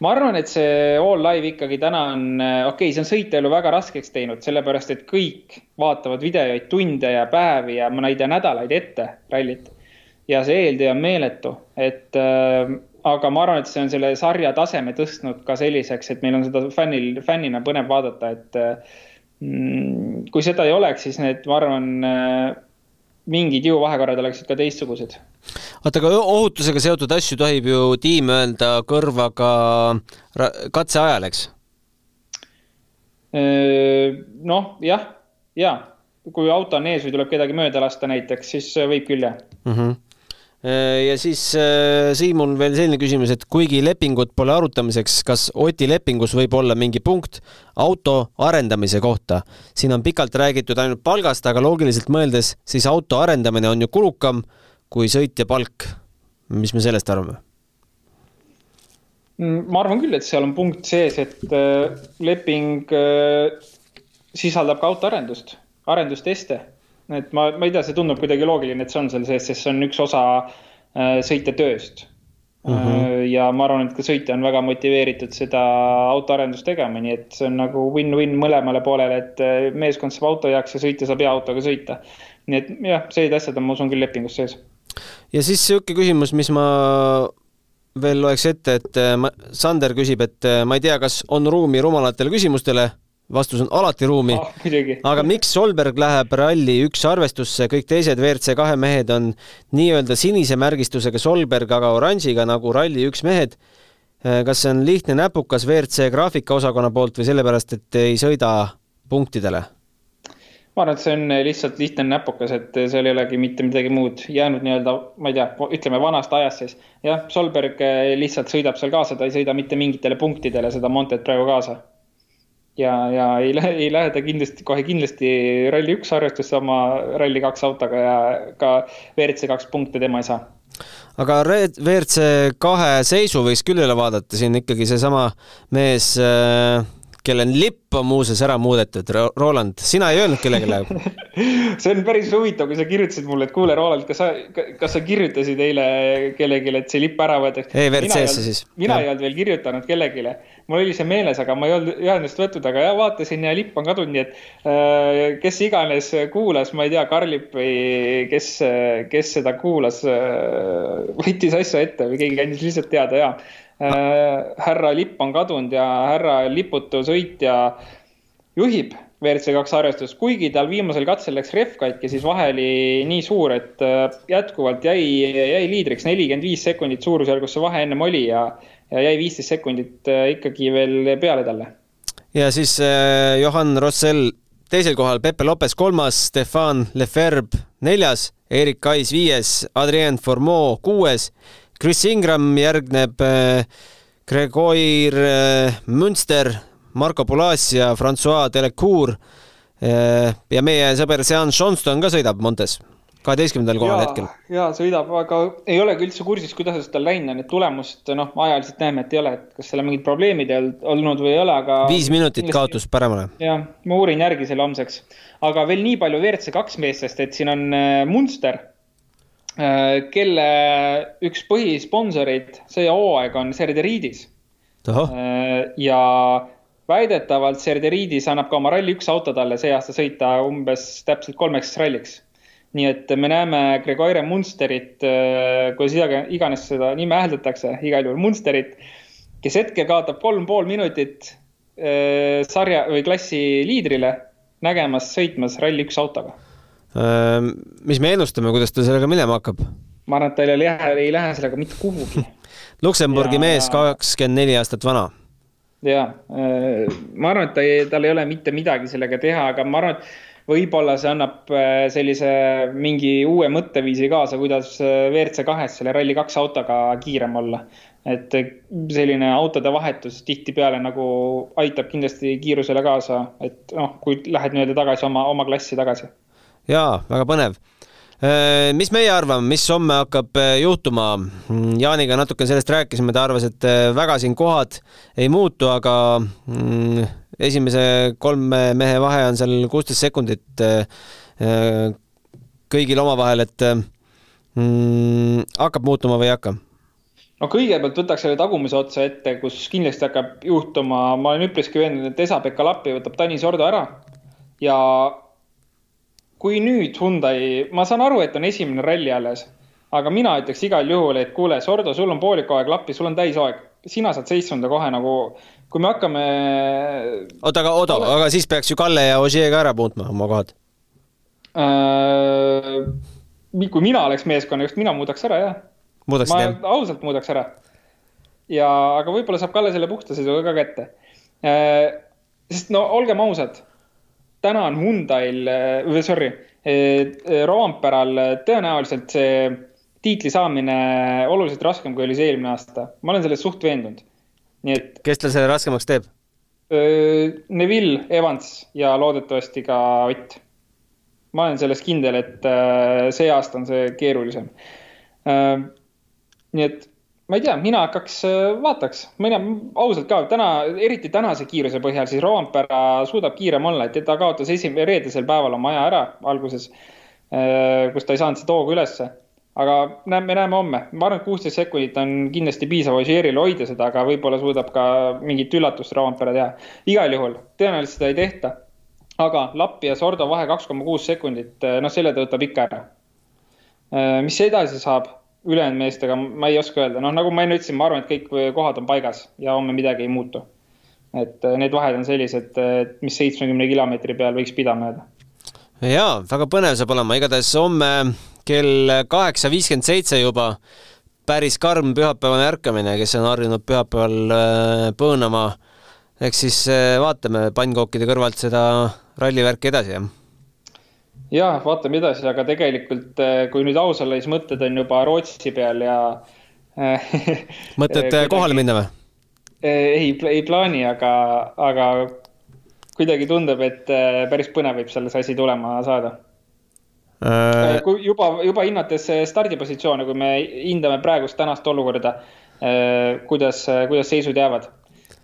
Speaker 6: Ma arvan, et see All Live ikkagi täna on, okei okay,, see on sõitjaelu väga raskeks teinud, sellepärast et kõik vaatavad videoid tunde ja päevi ja ma ei tea, nädalaid ette rallit. ja see eeltöö on meeletu, et äh, aga ma arvan, et see on selle sarja taseme tõstnud ka selliseks, et meil on seda fännil, fännina põnev vaadata, et mm, kui seda ei oleks, siis need, ma arvan, äh, mingid jõuvahekorrad oleksid ka teistsugused.
Speaker 3: oota, aga ohutusega seotud asju tohib ju tiim öelda kõrvaga katse ajal, eks?
Speaker 6: noh, jah, ja kui auto on ees või tuleb kedagi mööda lasta näiteks, siis võib küll jah mm. -hmm
Speaker 3: ja siis Siimul veel selline küsimus, et kuigi lepingut pole arutamiseks, kas Oti lepingus võib olla mingi punkt auto arendamise kohta? siin on pikalt räägitud ainult palgast, aga loogiliselt mõeldes siis auto arendamine on ju kulukam kui sõitja palk. mis me sellest arvame?
Speaker 6: Mm, ma arvan küll, et seal on punkt sees, et leping sisaldab ka autoarendust arendusteste. Et ma, ma ei tea, see tundub kuidagi loogiline, et see on seal sees, sest see on üks osa äh, sõitja tööst mm. -hmm. ja ma arvan, et ka sõitja on väga motiveeritud seda autoarendust tegema, nii et see on nagu win-win mõlemale poolele, et äh, meeskond saab auto heaks ja sõitja saab hea autoga sõita. nii et jah, sellised asjad on, ma usun küll lepingus sees.
Speaker 3: ja siis niisugune küsimus, mis ma veel loeks ette, et ma, Sander küsib, et ma ei tea, kas on ruumi rumalatele küsimustele vastus on alati ruumi
Speaker 6: oh,.
Speaker 3: aga miks Solberg läheb ralli üks arvestusse, kõik teised WRC kahe mehed on nii-öelda sinise märgistusega Solberg, aga oranžiga nagu ralli üks mehed. Äh, kas see on lihtne näpukas WRC graafikaosakonna poolt või sellepärast, et ei sõida punktidele?
Speaker 6: ma arvan, et see on lihtsalt lihtne näpukas, et seal ei olegi mitte midagi muud jäänud nii-öelda, ma ei tea, ütleme vanast ajast siis. jah, Solberg lihtsalt sõidab seal kaasa, ta ei sõida mitte mingitele punktidele seda Montet praegu kaasa ja, ja ei lähe, ei lähe ta kindlasti, kohe kindlasti Rally1 arvestusse oma Rally2 autoga ja ka WRC kaks punkte tema ei saa.
Speaker 3: aga WRC kahe seisu võiks küll üle vaadata, siin ikkagi seesama mees äh kelle lipp on muuseas ära muudetud. Roland, sina ei öelnud kellelegi
Speaker 6: see on päris huvitav, kui sa kirjutasid mulle, et kuule, Roland, kas sa, kas sa kirjutasid eile kellelegi, et see lipp ära võetakse?
Speaker 3: EVRC-sse siis.
Speaker 6: mina ei olnud veel kirjutanud kellelegi. mul oli see meeles, aga ma ei olnud ühendust võtnud, aga jah, vaatasin ja lipp on kadunud, nii et äh, kes iganes kuulas, ma ei tea, Karlip või kes, kes seda kuulas äh,, võttis asja ette või keegi andis lihtsalt teada ja härra lipp on kadunud ja härra liputu sõitja juhib WRC kaks arvestust, kuigi tal viimasel katsel läks rehv katki, siis vahe oli nii suur, et äh, jätkuvalt jäi, jäi liidriks nelikümmend viis sekundit suurusjärgus see vahe ennem oli ja, ja jäi viisteist sekundit äh, ikkagi veel peale talle.
Speaker 3: ja siis äh, Johan Rossell teisel kohal, Pepe Lopes kolmas, Stefan Leferb neljas, Erik Kais viies, Adrien Formeau kuues Chris Ingram järgneb äh, Gregor äh, Münster, Marko Pulas ja Francois Delecour. Äh, ja meie sõber Sean Johnston ka sõidab Montes, kaheteistkümnendal kohal hetkel.
Speaker 6: ja sõidab, aga ei olegi üldse kursis, kuidas tal läinud on, et tulemust noh, ajaliselt näeme, et ei ole, et kas seal on mingid probleemid olnud või ei ole, aga.
Speaker 3: viis minutit kaotus paremale.
Speaker 6: jah, ma uurin järgi selle homseks, aga veel nii palju WRC kaks meestest, et siin on Munster kelle üks põhisponsoreid see hooaeg on Serderiidis. Äh, ja väidetavalt Serderiidis annab ka oma Rally1 auto talle see aasta sõita umbes täpselt kolmeks ralliks. nii et me näeme Gregoire Munsterit, äh, kuidas iganes seda nime hääldatakse, igal juhul Munsterit, kes hetkel kaotab kolm pool minutit sarja või klassi liidrile, nägemas sõitmas Rally1 autoga
Speaker 3: mis me ennustame, kuidas ta sellega minema hakkab?
Speaker 6: ma arvan, et ta ei lähe, ei lähe sellega mitte kuhugi
Speaker 3: Luksemburgi ja, mees, kakskümmend neli aastat vana.
Speaker 6: ja, ma arvan, et ta ei, tal ei ole mitte midagi sellega teha, aga ma arvan, et võib-olla see annab sellise mingi uue mõtteviisi kaasa, kuidas WRC kahes selle Rally2 autoga kiirem olla. et selline autode vahetus tihtipeale nagu aitab kindlasti kiirusele kaasa, et noh, kui lähed nii-öelda tagasi oma, oma klassi tagasi
Speaker 3: jaa, väga põnev äh, mis meie arvame, mis homme hakkab äh, juhtuma? Mm, Jaaniga natuke sellest rääkisime, ta arvas, et äh, väga siin kohad ei muutu, aga mm, esimese kolme mehe vahe on seal kuusteist sekundit kõigil omavahel, et mm, hakkab muutuma või ei hakka?
Speaker 6: no kõigepealt võtaks selle tagumise otsa ette, kus kindlasti hakkab juhtuma, ma olen üpriski veendunud, et Esa-Pekka Lappi võtab Tanis Ordo ära ja kui nüüd Hyundai, ma saan aru, et on esimene ralli alles, aga mina ütleks igal juhul, et kuule, Sordo, sul on poolik aeg lappi, sul on täisaeg, sina saad seitsmenda kohe nagu, kui me hakkame.
Speaker 3: oota, aga oota, aga siis peaks ju Kalle ja Ožee ka ära muutma oma kohad
Speaker 6: äh,. kui mina oleks meeskonna juht, mina muudaks ära, jah.
Speaker 3: ma jah.
Speaker 6: ausalt muudaks ära. ja, aga võib-olla saab Kalle selle puhta sõiduga ka kätte äh,. sest no olgem ausad täna on Hyundai'l või sorry, Roomperal tõenäoliselt see tiitli saamine oluliselt raskem, kui oli see eelmine aasta. ma olen selles suht veendunud. nii et.
Speaker 3: kes tal selle raskemaks teeb?
Speaker 6: Neville, Evans ja loodetavasti ka Ott. ma olen selles kindel, et see aasta on see keerulisem. nii et ma ei tea, mina hakkaks, vaataks, ma ei tea, ausalt ka täna, eriti tänase kiiruse põhjal, siis Roompere suudab kiirem olla, et ta kaotas esimene, reedesel päeval oma aja ära alguses, kus ta ei saanud seda hoogu ülesse aga näeme, me näeme homme, ma arvan, et kuusteist sekundit on kindlasti piisav Ožeeril hoida seda, aga võib-olla suudab ka mingit üllatust Roompere teha. igal juhul, tõenäoliselt seda ei tehta. aga Lappi ja Sordo vahe kaks koma kuus sekundit, noh, selle tõotab ikka ära. mis edasi saab ülejäänud meestega, ma ei oska öelda, noh, nagu ma enne ütlesin, ma arvan, et kõik kohad on paigas ja homme midagi ei muutu. et need vahed on sellised, et mis seitsmekümne kilomeetri peal võiks pidama jääda.
Speaker 3: jaa, väga põnev saab olema, igatahes homme kell kaheksa viiskümmend seitse juba päris karm pühapäevane ärkamine, kes on harjunud pühapäeval äh, põõnama. eks siis äh, vaatame pannkookide kõrvalt seda rallivärki edasi, jah?
Speaker 6: Jah, vaatame edasi, aga tegelikult äh, kui nüüd aus olla, siis mõtted on juba Rootsi peal ja
Speaker 3: mõtled kohale minna või?
Speaker 6: ei, ei plaani, aga, aga kuidagi tundub, et päris põnev võib selles asi tulema saada Äh, kui juba, juba hinnates stardipositsioone, kui me hindame praegust tänast olukorda, äh, kuidas, kuidas seisud jäävad.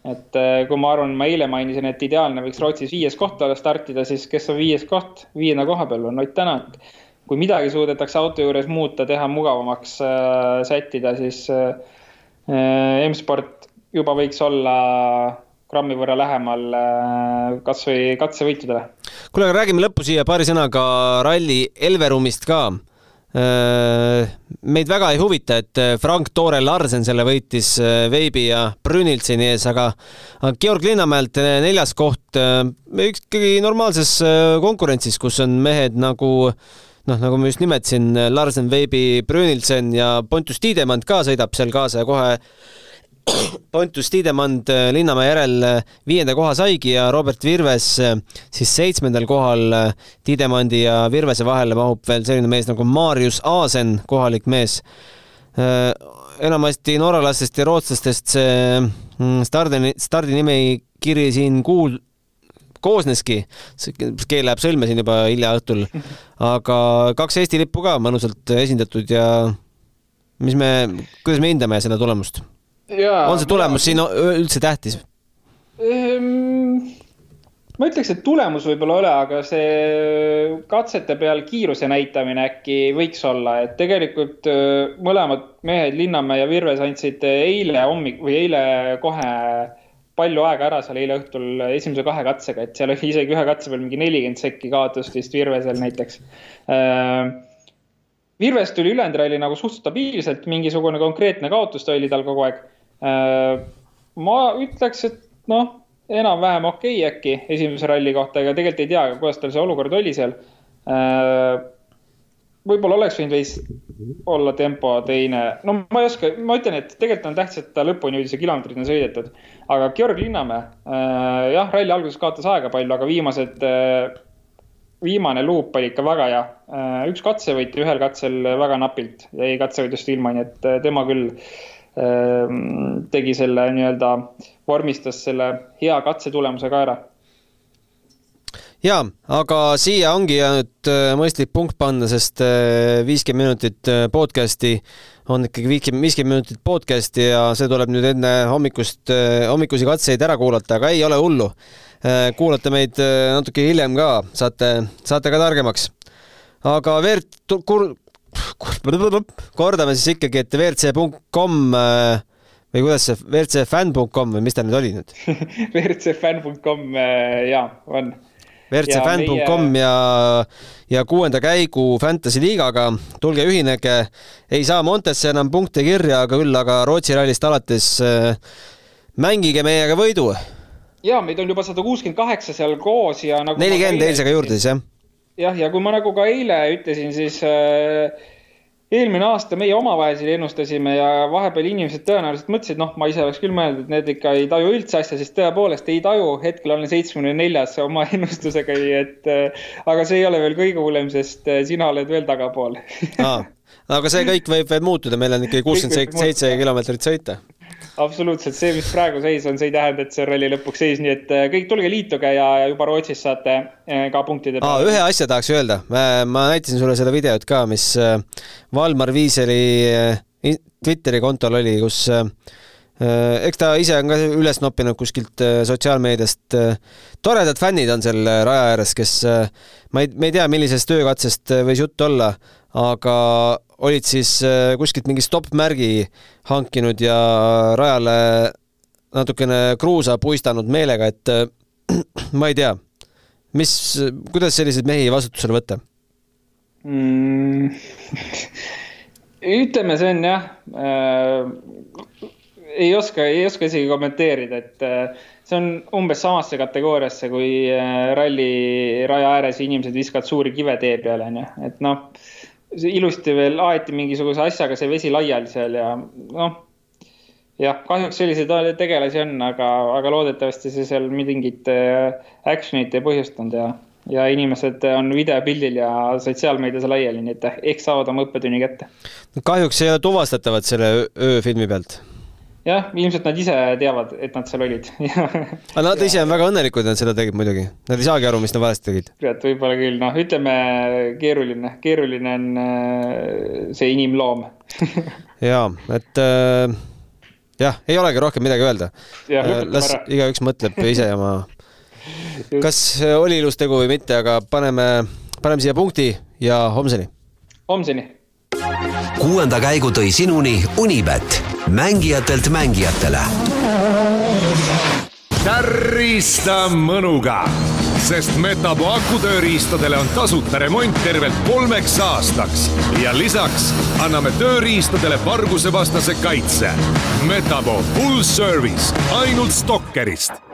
Speaker 6: Et äh, kui ma arvan, ma eile mainisin, et ideaalne võiks Rootsis viies koht olla startida, siis kes on viies koht, viienda koha peal on Ott Tänak. kui midagi suudetakse auto juures muuta, teha mugavamaks äh,, sättida, siis äh, M-sport juba võiks olla grammi võrra lähemal äh, kas või katsevõitudele.
Speaker 3: kuule, aga räägime lõppu siia paari sõnaga ralli Elverumist ka. Äh, meid väga ei huvita, et äh, Frank Toore Larsen selle võitis Veibi ja Brüniltseni ees, aga Georg Linnamäelt neljas koht ikkagi normaalses konkurentsis, kus on mehed nagu noh, nagu ma just nimetasin, Larsen, Veibi, Brüniltsen ja Pontus Tiidemand ka sõidab seal kaasa ja kohe Pontus Tiidemand äh, Linnamäe järel äh, viienda koha saigi ja Robert Virves äh, siis seitsmendal kohal. Tiidemandi ja Virvese vahele mahub veel selline mees nagu Marius Aasen, kohalik mees. enamasti norralastest ja rootslastest see mm, stardi, stardinimekiri siin kuul-, koosneski, keel läheb sõlme siin juba hilja õhtul, aga kaks Eesti lippu ka mõnusalt esindatud ja mis me, kuidas me hindame seda tulemust? On see tulemus siin üldse tähtis?
Speaker 6: Ehm, ma ütleks, et tulemus võib-olla ei ole, aga see katsete peal kiiruse näitamine äkki võiks olla, et tegelikult mõlemad mehed, Linnamäe ja Virves andsid eile hommik või eile kohe palju aega ära seal eile õhtul esimese kahe katsega, et seal oli isegi ühe katse peal mingi nelikümmend sekki kaotust vist Virvesel näiteks. Ehm, Virves tuli ülejäänud ralli nagu suht stabiilselt, mingisugune konkreetne kaotus oli tal kogu aeg Äh, ma ütleks, et noh, enam-vähem okei okay äkki esimese ralli kohta, ega tegelikult ei tea, kuidas tal see olukord oli seal. Äh, võib-olla oleks võinud veits olla tempo teine, no ma ei oska, ma ütlen, et tegelikult on tähtis, et ta lõpuni jõudis ja kilomeetrid on sõidetud. aga Georg Linnamäe, äh, jah, ralli alguses kaotas aega palju, aga viimased, viimane luup oli ikka väga hea. üks katsevõit ühel katsel väga napilt jäi katsevõidust ilma, nii et tema küll tegi selle nii-öelda, vormistas selle hea katsetulemuse ka ära
Speaker 3: jaa, aga siia ongi nüüd äh, mõistlik punkt panna, sest äh, viiskümmend minutit äh, podcast'i on ikkagi viiskümmend, viiskümmend minutit podcast'i ja see tuleb nüüd enne hommikust, hommikusi katseid ära kuulata, aga ei ole hullu. kuulate meid natuke hiljem ka, saate, saate ka targemaks. aga Veert kordame siis ikkagi, et WRC.com äh, või kuidas see, WRCfan.com või mis ta nüüd oli nüüd
Speaker 6: WRCfan.com äh, jaa, on.
Speaker 3: WRCfan.com ja, ja, ja kuuenda käigu Fantasy liigaga, tulge ühinege, ei saa Montesse enam punkte kirja, aga küll aga Rootsi rallist alates äh, mängige meiega võidu.
Speaker 6: ja meid on juba sada kuuskümmend kaheksa seal koos ja nagu
Speaker 3: nelikümmend eilsega juurde siis jah?
Speaker 6: Jah, ja kui ma nagu ka eile ütlesin, siis äh, eelmine aasta meie omavahel ennustasime ja vahepeal inimesed tõenäoliselt mõtlesid, noh, ma ise oleks küll mõelnud, et need ikka ei taju üldse asja, siis tõepoolest ei taju. hetkel olen seitsmekümne neljas oma ennustusega, et äh, aga see ei ole veel kõige hullem, sest äh, sina oled veel tagapool.
Speaker 3: Aga see kõik võib veel muutuda, meil on ikkagi kuuskümmend seitse kilomeetrit sõita
Speaker 6: absoluutselt, see, mis praegu seis on, see ei tähenda, et see on ralli lõpuks seis, nii et äh, kõik tulge liituge ja juba Rootsis saate äh, ka punktide
Speaker 3: peale. ühe asja tahaks öelda, ma näitasin sulle seda videot ka, mis äh, Valmar Viiseli Twitteri kontol oli, kus eks ta ise on ka üles noppinud kuskilt sotsiaalmeediast. toredad fännid on seal raja ääres, kes, ma ei, me ei tea, millisest töökatsest võis jutt olla, aga olid siis äh, kuskilt mingi stopp-märgi hankinud ja rajale natukene kruusa puistanud meelega, et äh, ma ei tea, mis, kuidas selliseid mehi vastutusele võtta
Speaker 6: mm,? ütleme, see on jah äh,, ei oska, ei oska isegi kommenteerida, et äh, see on umbes samasse kategooriasse, kui äh, ralli raja ääres inimesed viskavad suuri kive tee peale, onju, et noh ilusti veel aeti mingisuguse asjaga see vesi laiali seal ja noh, jah, kahjuks selliseid tegelasi on, aga, aga loodetavasti see seal mingit äh, action'it ei põhjustanud ja, ja inimesed on videopildil ja sotsiaalmeedias laiali, nii et ehk saavad oma õppetunni kätte.
Speaker 3: kahjuks ei ole tuvastatavad selle ööfilmi pealt
Speaker 6: jah, ilmselt nad ise teavad, et nad seal olid
Speaker 3: aga nad ise on väga õnnelikud, et nad seda tegid muidugi. Nad ei saagi aru, mis nad valesti tegid.
Speaker 6: tead, võib-olla küll, noh, ütleme keeruline, keeruline on äh, see inimloom
Speaker 3: jaa, et äh, jah, ei olegi rohkem midagi öelda. Äh, las igaüks mõtleb ise oma, kas oli ilus tegu või mitte, aga paneme, paneme siia punkti ja homseni.
Speaker 6: homseni.
Speaker 1: kuuenda käigu tõi sinuni Unibet mängijatelt mängijatele.
Speaker 2: tärista mõnuga, sest Metapo akutööriistadele on tasuta remont tervelt kolmeks aastaks ja lisaks anname tööriistadele vargusevastase kaitse. Metapo full service ainult Stalkerist